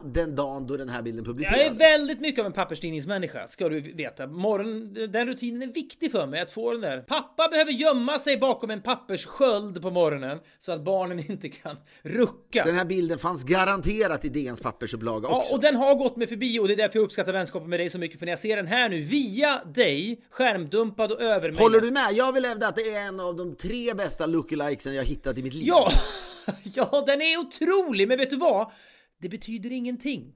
Speaker 2: den dagen då den här bilden
Speaker 1: Jag
Speaker 2: publicerades.
Speaker 1: är väldigt mycket av en papperstidningsmänniska, ska du veta. Morgon, den rutinen är viktig för mig, att få den där. Pappa behöver gömma sig bakom en papperssköld på morgonen så att barnen inte kan rucka.
Speaker 2: Den här bilden fanns garanterat i DNs pappersupplaga
Speaker 1: Ja,
Speaker 2: också.
Speaker 1: och den har gått mig förbi och det är därför jag uppskattar vänskapen med dig så mycket. För när jag ser den här nu via dig, skärmdumpad och övermejlad.
Speaker 2: Håller du med? Jag vill hävda att det är en av de tre bästa lookalikesen jag hittat i mitt liv.
Speaker 1: Ja, ja, den är otrolig. Men vet du vad? Det betyder ingenting.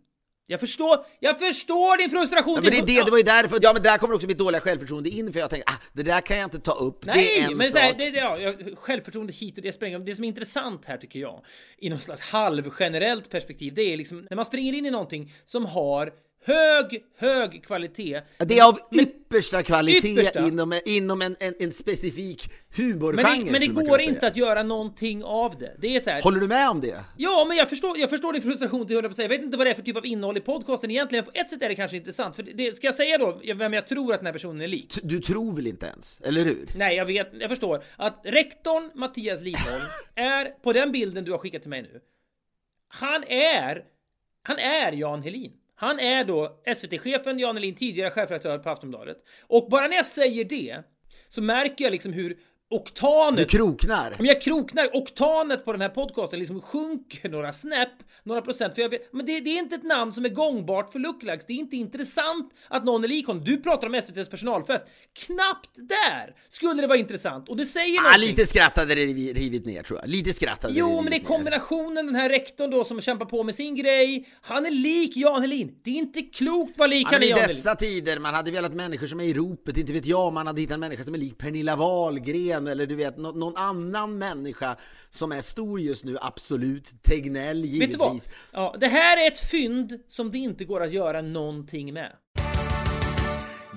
Speaker 1: Jag förstår, jag förstår din frustration.
Speaker 2: Ja, men det, är det, det var ju därför, ja men där kommer också mitt dåliga självförtroende in för jag tänkte ah, det där kan jag inte ta upp, det är
Speaker 1: Nej,
Speaker 2: en
Speaker 1: men
Speaker 2: sak.
Speaker 1: här, det, det, ja, självförtroende hit och det spränger. Det som är intressant här tycker jag, i något slags halvgenerellt perspektiv, det är liksom när man springer in i någonting som har hög, hög kvalitet.
Speaker 2: Det är av yppersta kvalitet
Speaker 1: Yppersta.
Speaker 2: inom, inom en, en, en specifik humorgenre.
Speaker 1: Men det, men det går inte
Speaker 2: säga.
Speaker 1: att göra någonting av det. Det är så här.
Speaker 2: Håller du med om det?
Speaker 1: Ja, men jag förstår, jag förstår din frustration till 100%. Jag vet inte vad det är för typ av innehåll i podcasten egentligen. På ett sätt är det kanske intressant. För det- ska jag säga då vem jag tror att den här personen är lik?
Speaker 2: Du tror väl inte ens, eller hur?
Speaker 1: Nej, jag vet, jag förstår. Att rektorn Mattias Lidholm är, på den bilden du har skickat till mig nu, han är, han är Jan Helin. Han är då SVT-chefen Jan Elin, tidigare chefredaktör på Aftonbladet. Och bara när jag säger det så märker jag liksom hur
Speaker 2: du
Speaker 1: oktanet
Speaker 2: kroknar.
Speaker 1: men jag kroknar, oktanet på den här podcasten liksom sjunker några snäpp, några procent. För jag vet, men det, det är inte ett namn som är gångbart för lookalikes. Det är inte intressant att någon är lik honom. Du pratar om SVTs personalfest. Knappt där skulle det vara intressant. Och det säger
Speaker 2: Ah,
Speaker 1: någonting.
Speaker 2: lite skratt hade det rivi- rivit ner tror jag. Lite skratt hade
Speaker 1: Jo,
Speaker 2: rivit
Speaker 1: men det är kombinationen, den här rektorn då som kämpar på med sin grej. Han är lik Jan Helin. Det är inte klokt vad lik
Speaker 2: Ja,
Speaker 1: han
Speaker 2: men
Speaker 1: är
Speaker 2: I
Speaker 1: Jan Helin.
Speaker 2: dessa tider, man hade velat människor som är i ropet, inte vet jag, man hade hittat en människa som är lik Pernilla Wahlgren eller du vet nå- någon annan människa som är stor just nu, absolut. Tegnell
Speaker 1: Vet du vad?
Speaker 2: givetvis.
Speaker 1: Ja, det här är ett fynd som det inte går att göra någonting med.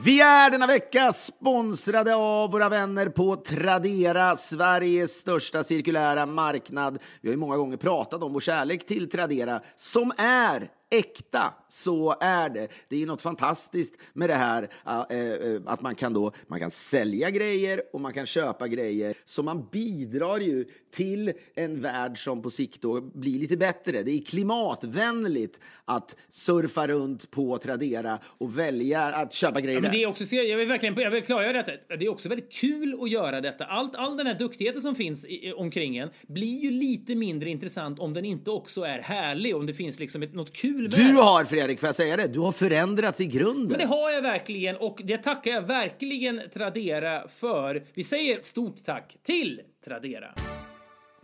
Speaker 2: Vi är denna vecka sponsrade av våra vänner på Tradera, Sveriges största cirkulära marknad. Vi har ju många gånger pratat om vår kärlek till Tradera, som är äkta. Så är det. Det är något fantastiskt med det här äh, äh, att man kan då man kan sälja grejer och man kan köpa grejer. Så man bidrar ju till en värld som på sikt då blir lite bättre. Det är klimatvänligt att surfa runt på Tradera och välja att köpa grejer
Speaker 1: Men
Speaker 2: där.
Speaker 1: det är också, jag vill verkligen jag vill klargöra detta. Det är också väldigt kul att göra detta. Allt, all den här duktigheten som finns i- omkring en blir ju lite mindre intressant om den inte också är härlig, om det finns liksom ett, något kul med
Speaker 2: Du har, Fredrik, får jag säga det? Du har förändrats i grunden.
Speaker 1: Men det har jag verkligen och det tackar jag verkligen Tradera för. Vi säger stort tack till Tradera.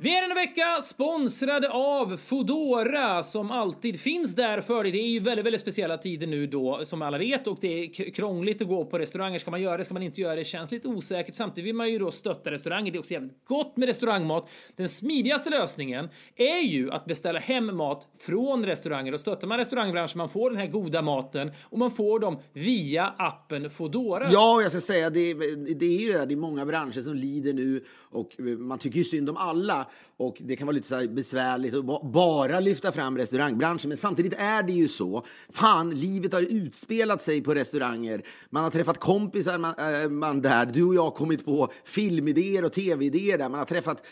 Speaker 1: Vi är denna vecka sponsrade av Fodora som alltid finns där för dig. Det är ju väldigt, väldigt speciella tider nu då som alla vet och det är krångligt att gå på restauranger. Ska man göra det? Ska man inte göra det? Känns lite osäkert. Samtidigt vill man ju då stötta restauranger. Det är också jävligt gott med restaurangmat. Den smidigaste lösningen är ju att beställa hem mat från restauranger och stöttar man restaurangbranschen man får den här goda maten och man får dem via appen Fodora.
Speaker 2: Ja, jag ska säga, det, det är ju det där, det är många branscher som lider nu och man tycker ju synd om alla och det kan vara lite så här besvärligt att bara lyfta fram restaurangbranschen, men samtidigt är det ju så. Fan, livet har utspelat sig på restauranger. Man har träffat kompisar man, äh, man där. Du och jag har kommit på filmidéer och tv-idéer där. Man har träffat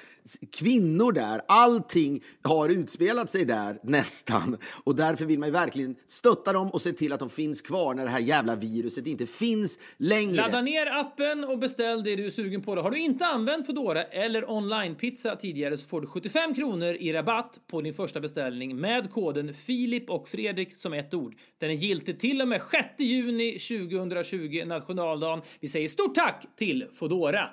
Speaker 2: kvinnor där. Allting har utspelat sig där, nästan. Och därför vill man ju verkligen stötta dem och se till att de finns kvar när det här jävla viruset inte finns längre.
Speaker 1: Ladda ner appen och beställ det du är sugen på. Har du inte använt Foodora eller online-pizza tidigare så får du 75 kronor i rabatt på din första beställning med koden Filip och Fredrik som ett ord. Den är giltig till och med 6 juni 2020, nationaldagen. Vi säger stort tack till Foodora!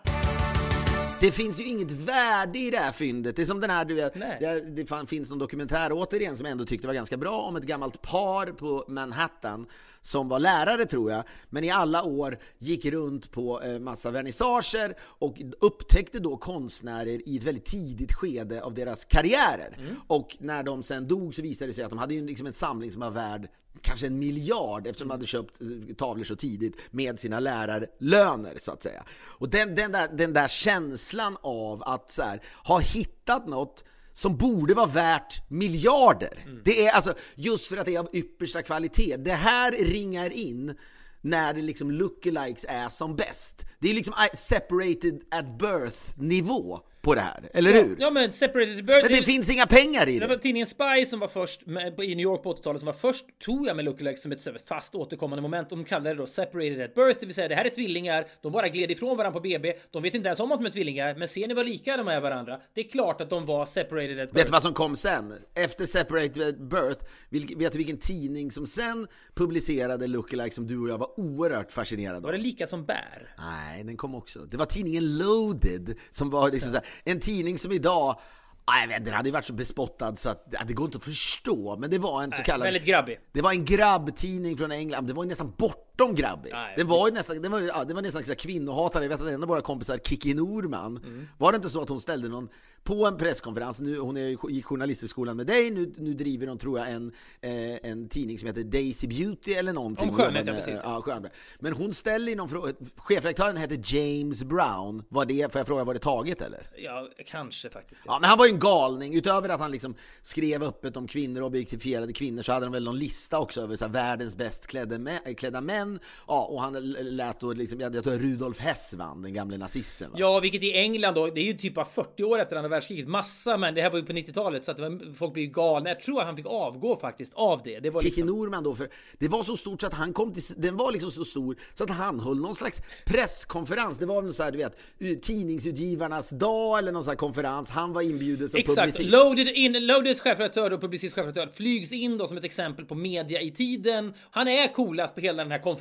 Speaker 2: Det finns ju inget värde i det här fyndet. Det är som den här, du vet, det, det finns någon dokumentär återigen som jag ändå tyckte var ganska bra om ett gammalt par på Manhattan som var lärare tror jag, men i alla år gick runt på eh, massa vernissager och upptäckte då konstnärer i ett väldigt tidigt skede av deras karriärer. Och när de sen dog så visade det sig att de hade ju liksom en samling som var värd kanske en miljard eftersom de hade köpt eh, tavlor så tidigt med sina lärarlöner så att säga. Och den, den, där, den där känslan av att här, ha hittat något som borde vara värt miljarder. Det är alltså just för att det är av yppersta kvalitet. Det här ringar in när det liksom lookalikes är som bäst. Det är liksom eh, separated at birth nivå på det här, eller hur?
Speaker 1: Ja men Separated Bird...
Speaker 2: Men det finns inga pengar i
Speaker 1: Det var
Speaker 2: det.
Speaker 1: tidningen Spy som var först med, i New York på 80-talet som var först, tror jag, med lookalikes som ett fast återkommande moment. De kallade det då separated at birth, det vill säga det här är tvillingar. De bara gled ifrån varandra på BB. De vet inte ens om att de är tvillingar, men ser ni vad lika de är varandra? Det är klart att de var separated at
Speaker 2: Vet
Speaker 1: birth.
Speaker 2: du vad som kom sen? Efter Separated Birth, vilk, vet du vilken tidning som sen publicerade Lookalike som du och jag var oerhört fascinerade
Speaker 1: Var
Speaker 2: av?
Speaker 1: det lika som bär?
Speaker 2: Nej, den kom också. Det var tidningen Loaded, som var liksom så här, en tidning som idag Ah, jag vet, den hade ju varit så bespottad så att ja, det går inte att förstå, men det var en så kallad...
Speaker 1: Väldigt grabbig.
Speaker 2: Det var en grabbtidning från England, det var ju nästan bortom grabbig.
Speaker 1: Nej,
Speaker 2: Den var ju nästan, den var, ja, det var nästan kvinnohatare. Jag vet att en av våra kompisar, Kiki Norman,
Speaker 1: Mm.
Speaker 2: var det inte så att hon ställde någon på en presskonferens, nu, hon är i journalisthögskolan med dig, nu, nu driver hon tror jag en, eh, en tidning som heter Daisy Beauty eller någonting.
Speaker 1: Om skönhet, ja, precis.
Speaker 2: Ja, skönhet. Men hon ställer någon fråga, chefredaktören hette James Brown, var det, får jag fråga, var det taget eller?
Speaker 1: Ja, kanske faktiskt.
Speaker 2: Ja, men han var ju en galning. Utöver att han liksom skrev öppet om kvinnor och objektifierade kvinnor så hade de väl någon lista också över så här, världens bäst klädda, mä- klädda män. Ja, och han lät då liksom, jag tror Rudolf Hess vann, den gamle nazisten. Va?
Speaker 1: Ja, vilket i England då, det är ju typ av 40 år efter andra världskriget. Massa men det här var ju på 90-talet så att var, folk blev ju galna. Jag tror att han fick avgå faktiskt av det. Det var liksom...
Speaker 2: Norman då, för det var så stort så att han kom till, den var liksom så stor så att han höll någon slags presskonferens. Det var väl så här, du vet, tidningsutgivarnas dag eller någon sån här konferens. Han var inbjuden som
Speaker 1: Exakt,
Speaker 2: publicist.
Speaker 1: Loaded, in, Loadeds chefredaktör och publicist chefredaktör flygs in då som ett exempel på media i tiden. Han är coolast på hela den här konferensen.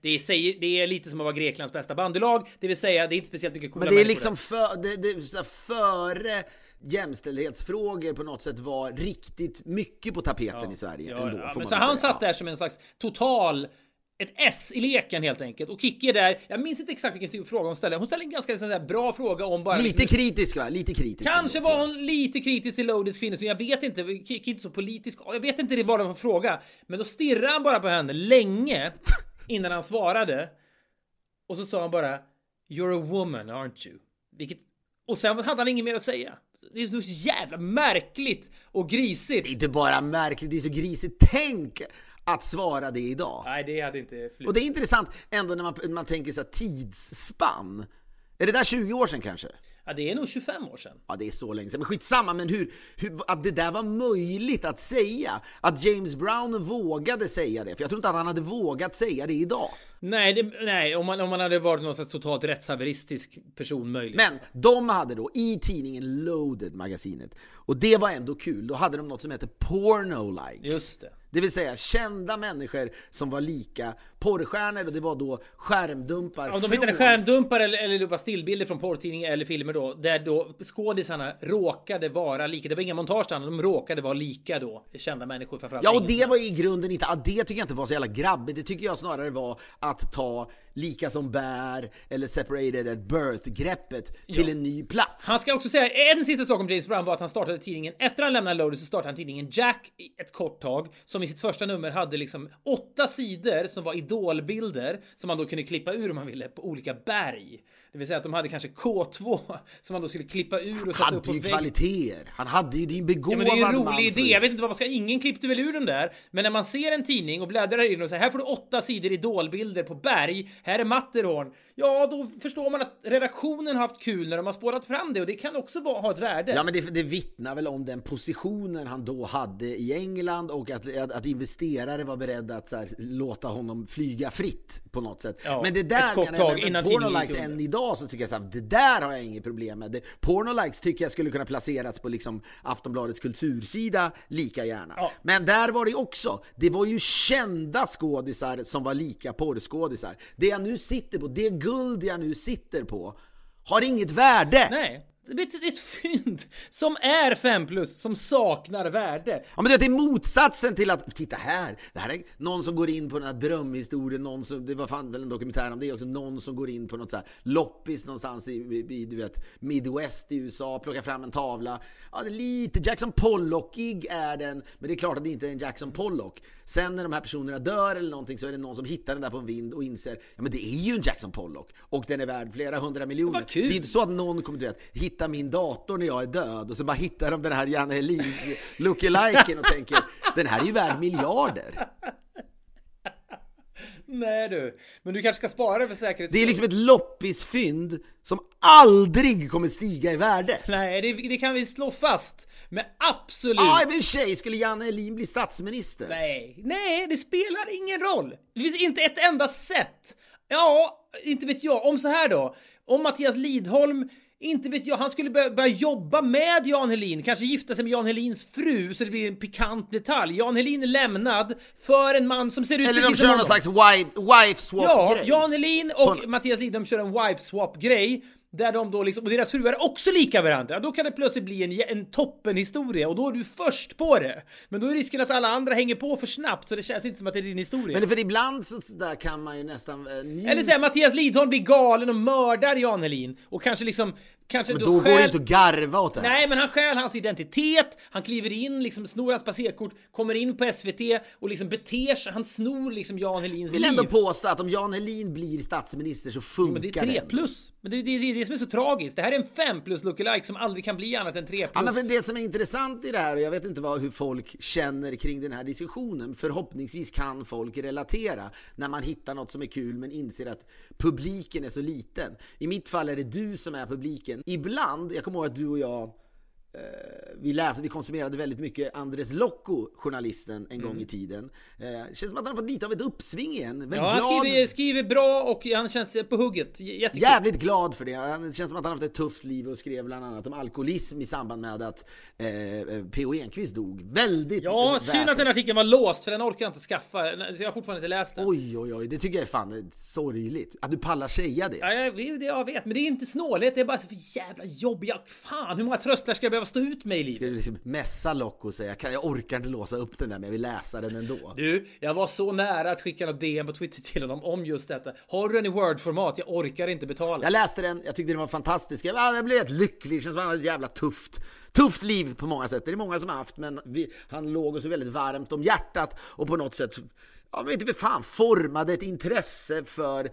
Speaker 1: Det är, säger, det är lite som att vara Greklands bästa bandylag, det vill säga det är inte speciellt mycket coola
Speaker 2: Men det är liksom för, det, det, är före jämställdhetsfrågor på något sätt var riktigt mycket på tapeten i Sverige
Speaker 1: Ja,
Speaker 2: ändå.
Speaker 1: ja, men så
Speaker 2: väl
Speaker 1: han
Speaker 2: säga.
Speaker 1: satt där som en slags total ett S i leken helt enkelt. Och Kikki är där. Jag minns inte exakt vilken typ av fråga hon ställde. Hon ställde en ganska sån där bra fråga om bara...
Speaker 2: Lite kritisk va? Lite kritisk.
Speaker 1: Kanske var hon lite kritisk till Loadeds kvinnosyn. Jag vet inte. Kikki är inte så politisk. Jag vet inte vad det var för fråga. Men då stirrade han bara på henne länge innan han svarade. Och så sa han bara You're a woman, aren't you? Vilket... Och sen hade han inget mer att säga. Det är så jävla märkligt och grisigt.
Speaker 2: Det är inte bara märkligt, det är så grisigt. Tänk att svara det idag.
Speaker 1: Nej, det hade inte flytt.
Speaker 2: Och det är intressant ändå när man, när man tänker så här tidsspann. Är det där 20 år sedan kanske?
Speaker 1: Ja, det är nog 25 år sedan.
Speaker 2: Ja, det är så länge sedan. Men skitsamma, men hur, hur, att det där var möjligt att säga. Att James Brown vågade säga det. För jag tror inte att han hade vågat säga det idag.
Speaker 1: Nej, det, nej om, man, om man hade varit någon slags totalt rättshaveristisk person möjligt.
Speaker 2: Men de hade då i tidningen Loaded, magasinet, och det var ändå kul, då hade de något som heter porno likes.
Speaker 1: Just det.
Speaker 2: Det vill säga kända människor som var lika porrstjärnor och det var då skärmdumpar
Speaker 1: Om de hittade skärmdumpar eller, eller stillbilder från porrtidningar eller filmer då, där då skådisarna råkade vara lika. Det var inga montage de råkade vara lika då. Kända människor framförallt.
Speaker 2: Ja, och det var i grunden inte, ja, det tycker jag inte var så jävla grabbigt. Det tycker jag snarare var att ta lika som bär eller separated at birth-greppet till en ny plats.
Speaker 1: Han ska också säga en sista sak om James Brown var att han startade tidningen efter han lämnade Loaded så startade han tidningen Jack ett kort tag som i sitt första nummer hade liksom åtta sidor som var idolbilder som man då kunde klippa ur om man ville på olika berg. Det vill säga att de hade kanske K2 som man då skulle klippa ur och sätta upp
Speaker 2: hade
Speaker 1: på
Speaker 2: ju
Speaker 1: väggen.
Speaker 2: kvaliteter. Han hade ju, det är en
Speaker 1: Ja,
Speaker 2: begåvad
Speaker 1: men det är ju en rolig idé. Jag vet inte vad man ska... Ingen klippte väl ur den där. Men när man ser en tidning och bläddrar in och säger här får du åtta sidor idolbilder på berg. Här är Matterhorn. Ja, då förstår man att redaktionen har haft kul när de har spårat fram det och det kan också vara, ha ett värde.
Speaker 2: Ja men det, det vittnar väl om den positionen han då hade i England och att, att, att investerare var beredda att här, låta honom flyga fritt på något sätt.
Speaker 1: Ja,
Speaker 2: men det där menar jag, men
Speaker 1: innan
Speaker 2: Porno
Speaker 1: tidningen
Speaker 2: likes
Speaker 1: gick
Speaker 2: än
Speaker 1: under.
Speaker 2: Idag så tycker jag så här, det där har jag inget problem med. Det, porno likes tycker jag skulle kunna placeras på liksom Aftonbladets kultursida lika gärna.
Speaker 1: Ja.
Speaker 2: Men där var det också, det var ju kända skådisar som var lika porrskådisar. Det jag nu sitter på, det guld jag nu sitter på, har inget värde.
Speaker 1: Nej. Det är ett- fynd som är 5 plus, som saknar värde.
Speaker 2: Ja men det är motsatsen till att, titta här, det här är någon som går in på den här drömhistorien, någon som, det var fan väl en dokumentär om det också, någon som går in på något så här loppis någonstans i, i, i du vet, Midwest i USA, plockar fram en tavla. Ja, det är lite Jackson Pollockig är den, men det är klart att det inte är en Jackson Pollock. Sen när de här personerna dör eller någonting så är det någon som hittar den där på en vind och inser, ja men det är ju en Jackson Pollock och den är värd flera hundra miljoner. Det är inte så att någon kommer du vet, hitta min dator när jag är död och så bara hittar de den här Janne Helin lookaliken och tänker den här är ju värd miljarder.
Speaker 1: Nej du. Men du kanske ska spara för säkerhets
Speaker 2: Det är liksom ett loppisfynd som aldrig kommer stiga i värde.
Speaker 1: Nej, det, det kan vi slå fast. Men absolut.
Speaker 2: Ja, i och för sig skulle Janne Helin bli statsminister.
Speaker 1: Nej, nej, det spelar ingen roll. Det finns inte ett enda sätt. Ja, inte vet jag. Om så här då. Om Mattias Lidholm, inte vet jag, han skulle börja, börja jobba med Jan Helin, kanske gifta sig med Jan Helins fru så det blir en pikant detalj. Jan Helin är lämnad för en man som ser ut
Speaker 2: Eller de
Speaker 1: precis som
Speaker 2: kör någon slags wife, wife swap
Speaker 1: Ja,
Speaker 2: grej.
Speaker 1: Jan Helin och
Speaker 2: På-
Speaker 1: Mattias Lidholm kör en wife swap grej. Där de då liksom, och deras fruar är också lika varandra. Då kan det plötsligt bli en, en toppenhistoria och då är du först på det. Men då är risken att alla andra hänger på för snabbt så det känns inte som att det är din historia.
Speaker 2: Men för ibland så där kan man ju nästan... Njuta-
Speaker 1: Eller säga Mattias Lidholm blir galen och mördar Jan Helin och kanske liksom Kanske
Speaker 2: Men då går det inte att garva åt det här.
Speaker 1: Nej, men han stjäl hans identitet, han kliver in, liksom snor hans passerkort, kommer in på SVT och liksom beter sig, han snor liksom Jan Helins
Speaker 2: Jag vill
Speaker 1: liv.
Speaker 2: ändå påstå att om Jan Helin blir statsminister så funkar
Speaker 1: Men det är 3
Speaker 2: det.
Speaker 1: plus. Men det är det, det, är det som är så tragiskt. Det här är en 5 plus lookalike som aldrig kan bli annat än 3
Speaker 2: Ja,
Speaker 1: plus.
Speaker 2: men för det som är intressant i det här, och jag vet inte vad, hur folk känner kring den här diskussionen, förhoppningsvis kan folk relatera när man hittar något som är kul men inser att publiken är så liten. I mitt fall är det du som är publiken. Ibland, jag kommer ihåg att du och jag vi läste, vi konsumerade väldigt mycket Andres Locco, journalisten, en gång i tiden. Eh, känns som att han fått lite av ett uppsving igen. Väldigt
Speaker 1: Ja, han
Speaker 2: glad.
Speaker 1: skriver, skriver bra och han känns på hugget. Jättekul.
Speaker 2: Jävligt glad för det. Han- känns som att han haft ett tufft liv och skrev bland annat om alkoholism i samband med att eh, eh, P.O. Enquist dog. Väldigt
Speaker 1: Ja, synd att den artikeln var låst för den orkar jag inte skaffa. Jag har fortfarande inte läst den.
Speaker 2: Oj, oj, oj, det tycker jag är fan sorgligt. Att du pallar säga det.
Speaker 1: Ja, jag, det jag vet, men det är inte snålhet, det är bara så för jävla jobb. Jag, fan, hur många trösklar ska jag behöva stå ut med i livet?
Speaker 2: Ska du liksom mässa Locko och säga jag, kan, orkar inte låsa upp den där men jag vill läsa den ändå.
Speaker 1: Du, jag var så nära att skicka något DM på Twitter till honom om just detta. Har du den i Word-format? Jag orkar inte betala.
Speaker 2: Jag läste den, jag tyckte den var fantastisk. Jag, ja, jag blev helt lycklig, det känns som att han hade ett jävla tufft, tufft liv på många sätt. Det är många som har haft, men vi, han låg oss så väldigt varmt om hjärtat och på något sätt, ja men inte fan, formade ett intresse för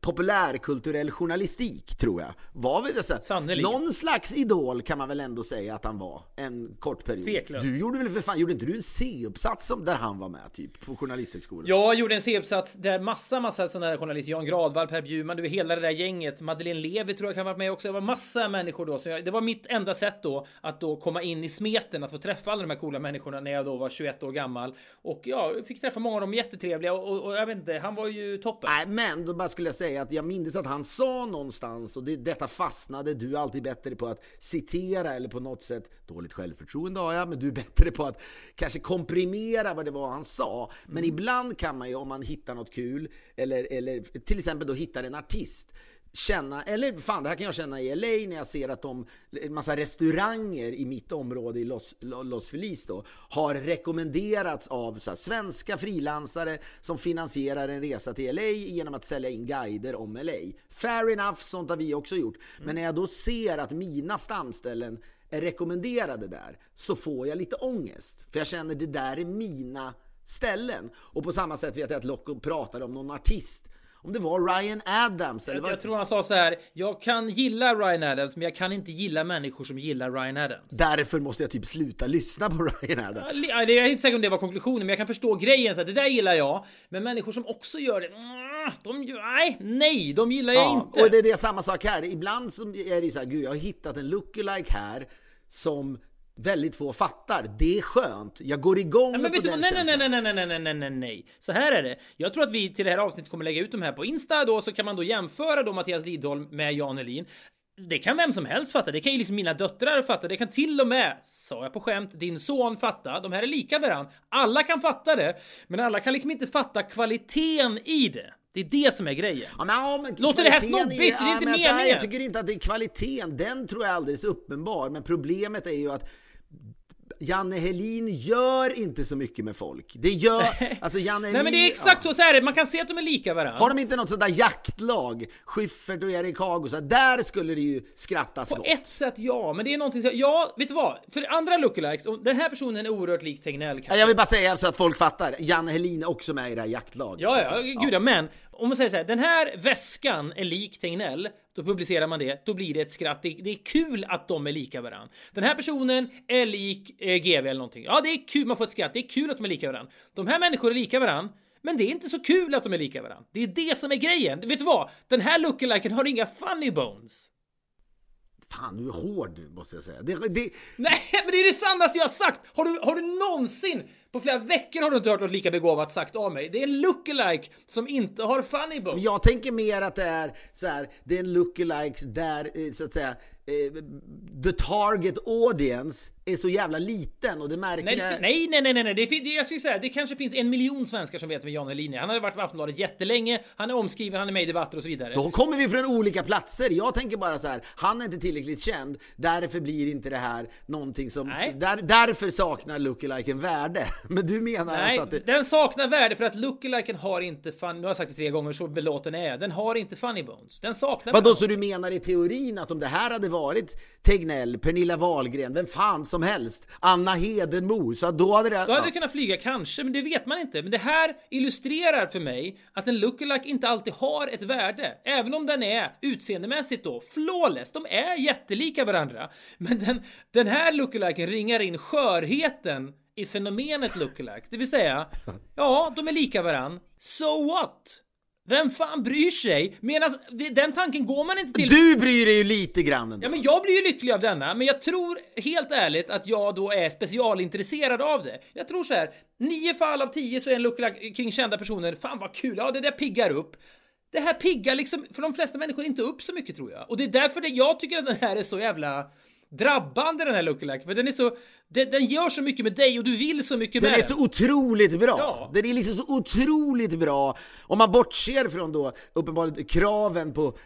Speaker 2: populärkulturell journalistik, tror jag. Var här-
Speaker 1: Sannerligen.
Speaker 2: Någon slags idol kan man väl ändå säga att han var, en kort period.
Speaker 1: Tveklöst.
Speaker 2: Du gjorde väl för fan, gjorde inte du en C-uppsats som- där han var med, typ, på Journalisthögskolan?
Speaker 1: Jag gjorde en C-uppsats där massa, massa sådana här journalister, Jan Gradvall, Per Bjurman, du hela det där gänget, Madeleine Levi tror jag kan ha varit med också. Det var massa människor då, så jag, det var mitt enda sätt då att då komma in i smeten, att få träffa alla de här coola människorna när jag då var 21 år gammal. Och ja, jag fick träffa många av dem, jättetrevliga och, och, och jag vet inte, han var ju toppen.
Speaker 2: Nej, men då bara skulle jag säga att jag minns att han sa någonstans, och det, detta fastnade, du är alltid bättre på att citera eller på något sätt, dåligt självförtroende har jag, men du är bättre på att kanske komprimera vad det var han sa. Men ibland kan man ju, om man hittar något kul, eller, eller till exempel då hittar en artist, känna, eller fan det här kan jag känna i LA när jag ser att de, en massa restauranger i mitt område i Los, Los Feliz då, har rekommenderats av så här, svenska frilansare som finansierar en resa till LA genom att sälja in guider om LA. Fair enough, sånt har vi också gjort. Men när jag då ser att mina stamställen är rekommenderade där så får jag lite ångest. För jag känner det där är mina ställen. Och på samma sätt vet jag att Locko pratade om någon artist. Om det var Ryan Adams eller
Speaker 1: Jag,
Speaker 2: vad
Speaker 1: jag tror han sa så här, jag kan gilla Ryan Adams, men jag kan inte gilla människor som gillar Ryan Adams.
Speaker 2: Därför måste jag typ sluta lyssna på Ryan Adams.
Speaker 1: Ja, jag är inte säker om det var konklusionen, men jag kan förstå grejen. Så att det där gillar jag. Men människor som också gör det, mm, de nej, nej, de gillar jag
Speaker 2: Ja,
Speaker 1: inte.
Speaker 2: och det, det är samma sak här. Ibland så är det så här, gud jag har hittat en lookalike här som väldigt få fattar. Det är skönt. Jag går igång
Speaker 1: Ja, men
Speaker 2: på
Speaker 1: vet du
Speaker 2: den?
Speaker 1: Nej, nej,
Speaker 2: känslan.
Speaker 1: nej, nej, nej, nej, nej, nej, nej. Så här är det. Jag tror att vi till det här avsnittet kommer lägga ut de här på Insta då, så kan man då jämföra då Mattias Lidholm med Jan Elin. Det kan vem som helst fatta. Det kan ju liksom mina döttrar fatta. Det kan till och med, sa jag på skämt, din son fatta. De här är lika varann. Alla kan fatta det, men alla kan liksom inte fatta kvaliteten i det. Det är det som är grejen.
Speaker 2: Ja, men, ja, men
Speaker 1: Låter det här snobbigt? Det är inte
Speaker 2: men,
Speaker 1: meningen.
Speaker 2: Nej, jag tycker inte att det är kvaliteten. Den tror jag är alldeles uppenbar. Men problemet är ju att Janne Helin gör inte så mycket med folk. Det gör... Alltså Janne
Speaker 1: Nej men det är exakt så, så är det. Man kan se att de är lika varandra.
Speaker 2: Har de inte något sånt där jaktlag? Schyffert och Erik Haag så Där skulle det ju skrattas
Speaker 1: På
Speaker 2: gott.
Speaker 1: ett sätt ja, men det är någonting så, ja, vet du vad? För andra lookalikes, och den här personen är oerhört lik Tegnell
Speaker 2: Ja,
Speaker 1: kanske.
Speaker 2: Jag vill bara säga så att folk fattar. Janne Helin är också med i det här jaktlaget.
Speaker 1: Ja, ja, gud ja, men om man säger så här, den här väskan är lik Tegnell, då publicerar man det, då blir det ett skratt. Det, det är kul att de är lika varandra. Den här personen är lik eh, GV eller någonting. Ja, det är kul, man får ett skratt. Det är kul att de är lika varandra. De här människorna är lika varandra. Men det är inte så kul att de är lika varandra. Det är det som är grejen. Vet du vad? Den här lookaliken har inga funny bones.
Speaker 2: Fan, du är hård nu måste jag säga. Det, det,
Speaker 1: Nej, men det är det sannaste jag har sagt! Har du, har du någonsin På flera veckor har du inte hört något lika begåvat sagt av mig. Det är en lookalike som inte har funny bones.
Speaker 2: Jag tänker mer att det är så här, det är en lookalikes där eh, så att säga eh, the target audience är så jävla liten och det märker
Speaker 1: Nej, det nej, nej, nej, nej. Det, det, jag skulle säga, det kanske finns en miljon svenskar som vet vem Jan Helin är. Han har varit på Aftonbladet jättelänge, han är omskriven, han är med i debatter och så vidare.
Speaker 2: Då kommer vi från olika platser. Jag tänker bara så här, han är inte tillräckligt känd, därför blir inte det här någonting som... Där, därför saknar lookaliken värde. Men du menar
Speaker 1: Nej,
Speaker 2: alltså att det...
Speaker 1: den saknar värde för att lookaliken har inte fun... Nu har jag sagt det tre gånger så belåten är jag. Den har inte funny bones. Den saknar
Speaker 2: Vadå, så du menar i teorin att om det här hade varit Tegnell, Pernilla Wahlgren, vem fan som helst, Anna Hedenmo, så då hade det...
Speaker 1: Då hade
Speaker 2: ja.
Speaker 1: det kunnat flyga kanske, men det vet man inte. Men det här illustrerar för mig att en lookalike inte alltid har ett värde. Även om den är utseendemässigt då flawless. De är jättelika varandra. Men den, den här lookaliken ringar in skörheten i fenomenet lookalike. Det vill säga, ja, de är lika varann. So what? Vem fan bryr sig? Medan den tanken går man inte till.
Speaker 2: Du bryr dig ju lite grann ändå.
Speaker 1: Ja men jag blir ju lycklig av denna, men jag tror helt ärligt att jag då är specialintresserad av det. Jag tror så här, nio fall av tio så är en lookalike kring kända personer, fan vad kul, ja det där piggar upp. Det här piggar liksom för de flesta människor inte upp så mycket tror jag. Och det är därför det, jag tycker att den här är så jävla drabbande den här lookalike, för den är så, den, den gör så mycket med dig och du vill så mycket
Speaker 2: Den
Speaker 1: med
Speaker 2: är så otroligt bra!
Speaker 1: Ja.
Speaker 2: Den är liksom så otroligt bra! Om man bortser från då uppenbarligen kraven på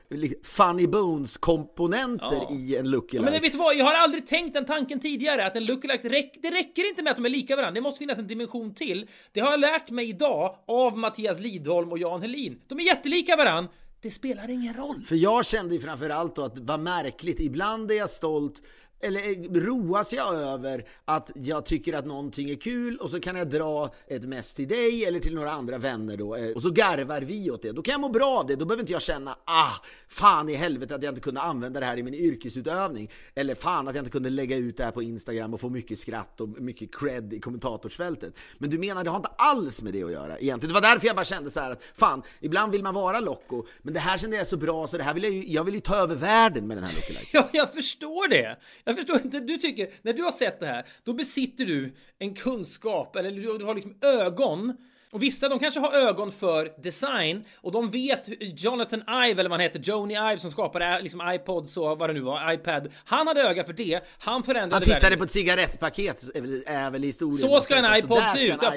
Speaker 2: funny bones-komponenter
Speaker 1: Ja.
Speaker 2: i en lookalike.
Speaker 1: Ja, men vet du vad, jag har aldrig tänkt den tanken tidigare att en lookalike, räck, det räcker inte med att de är lika varandra, det måste finnas en dimension till. Det har jag lärt mig idag av Mattias Lidholm och Jan Helin. De är jättelika varandra, det spelar ingen roll.
Speaker 2: För jag kände ju framförallt då att vad märkligt, ibland är jag stolt eller eh, roas jag över att jag tycker att någonting är kul och så kan jag dra ett mess till dig eller till några andra vänner då eh, och så garvar vi åt det. Då kan jag må bra av det. Då behöver inte jag känna ah, fan i helvete att jag inte kunde använda det här i min yrkesutövning. Eller fan att jag inte kunde lägga ut det här på Instagram och få mycket skratt och mycket cred i kommentatorsfältet. Men du menar det har inte alls med det att göra egentligen. Det var därför jag bara kände så här att fan, ibland vill man vara Locko, men det här kände jag så bra så det här vill jag ju, jag vill ju ta över världen med den här lookalike.
Speaker 1: Ja, jag förstår det. Jag jag förstår inte. Du tycker, när du har sett det här, då besitter du en kunskap, eller du, du har liksom ögon. Och vissa de kanske har ögon för design och de vet Jonathan Ive eller vad han heter, Joni Ive som skapade liksom iPods och vad det nu var, iPad. Han hade öga för det. Han förändrade
Speaker 2: Han tittade
Speaker 1: världen.
Speaker 2: på ett cigarettpaket är väl, historien.
Speaker 1: Så ska en iPod se ut. Ja,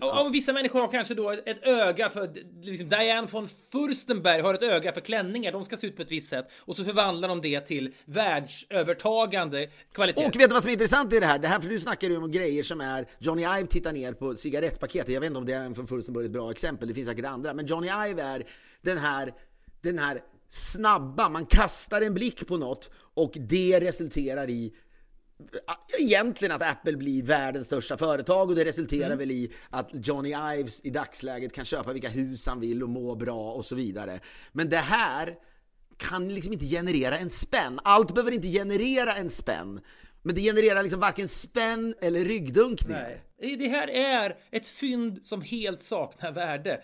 Speaker 1: Ja, och, och vissa människor har kanske då ett öga för, liksom Diane von Furstenberg har ett öga för klänningar. De ska se ut på ett visst sätt. Och så förvandlar de det till världsövertagande kvalitet.
Speaker 2: Och vet du vad som är intressant i det här? Det här för du snackar ju om grejer som är Johnny Ive tittar ner på cigarettpaketet. Jag vet inte om det är en från Furstenberg ett bra exempel. Det finns säkert andra. Men Johnny Ive är den här, den här snabba, man kastar en blick på något och det resulterar i Egentligen att Apple blir världens största företag och det resulterar
Speaker 1: Mm.
Speaker 2: väl i att Johnny Ives i dagsläget kan köpa vilka hus han vill och må bra och så vidare. Men det här kan liksom inte generera en spänn. Allt behöver inte generera en spänn. Men det genererar liksom varken spänn eller ryggdunkningar.
Speaker 1: Nej. Det här är ett fynd som helt saknar värde.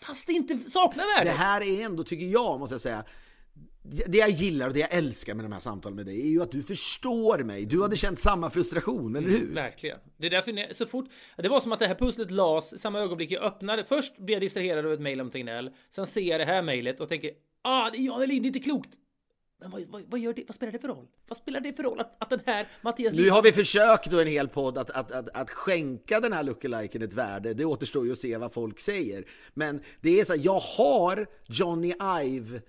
Speaker 1: Fast det inte saknar värde.
Speaker 2: Det här är ändå, tycker jag, måste jag säga, det jag gillar och det jag älskar med de här samtalen med dig är ju att du förstår mig. Du hade känt samma frustration, eller hur?
Speaker 1: Verkligen. Det är därför ni, så fort... Det var som att det här pusslet las samma ögonblick jag öppnade. Först blev jag distraherad av ett mejl om Tegnell. Sen ser jag det här mejlet och tänker ah, det är Jan Helin, det är inte klokt. Men vad, vad, vad gör det? Vad spelar det för roll? Vad spelar det för roll att, att den här Mattias
Speaker 2: Nu har vi försökt då en hel podd att, att, att, att skänka den här lookaliken ett värde. Det återstår ju att se vad folk säger. Men det är så här, jag har Johnny Ive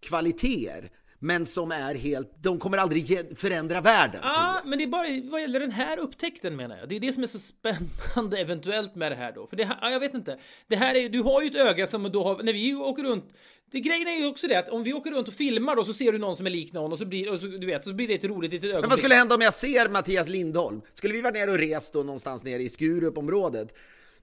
Speaker 2: kvaliteter. Men som är helt, de kommer aldrig förändra världen.
Speaker 1: Ja, men det är bara vad gäller den här upptäckten menar jag. Det är det som är så spännande eventuellt med det här då. För det här, ja, jag vet inte. Det här är, du har ju ett öga som då har, när vi åker runt. Det grejen är ju också det att om vi åker runt och filmar då så ser du någon som är lik någon och så blir, och så, du vet, så blir det ett roligt litet ögonblick.
Speaker 2: Men vad skulle hända om jag ser Mattias Lindholm? Skulle vi varit nere och rest då någonstans nere i Skurupområdet?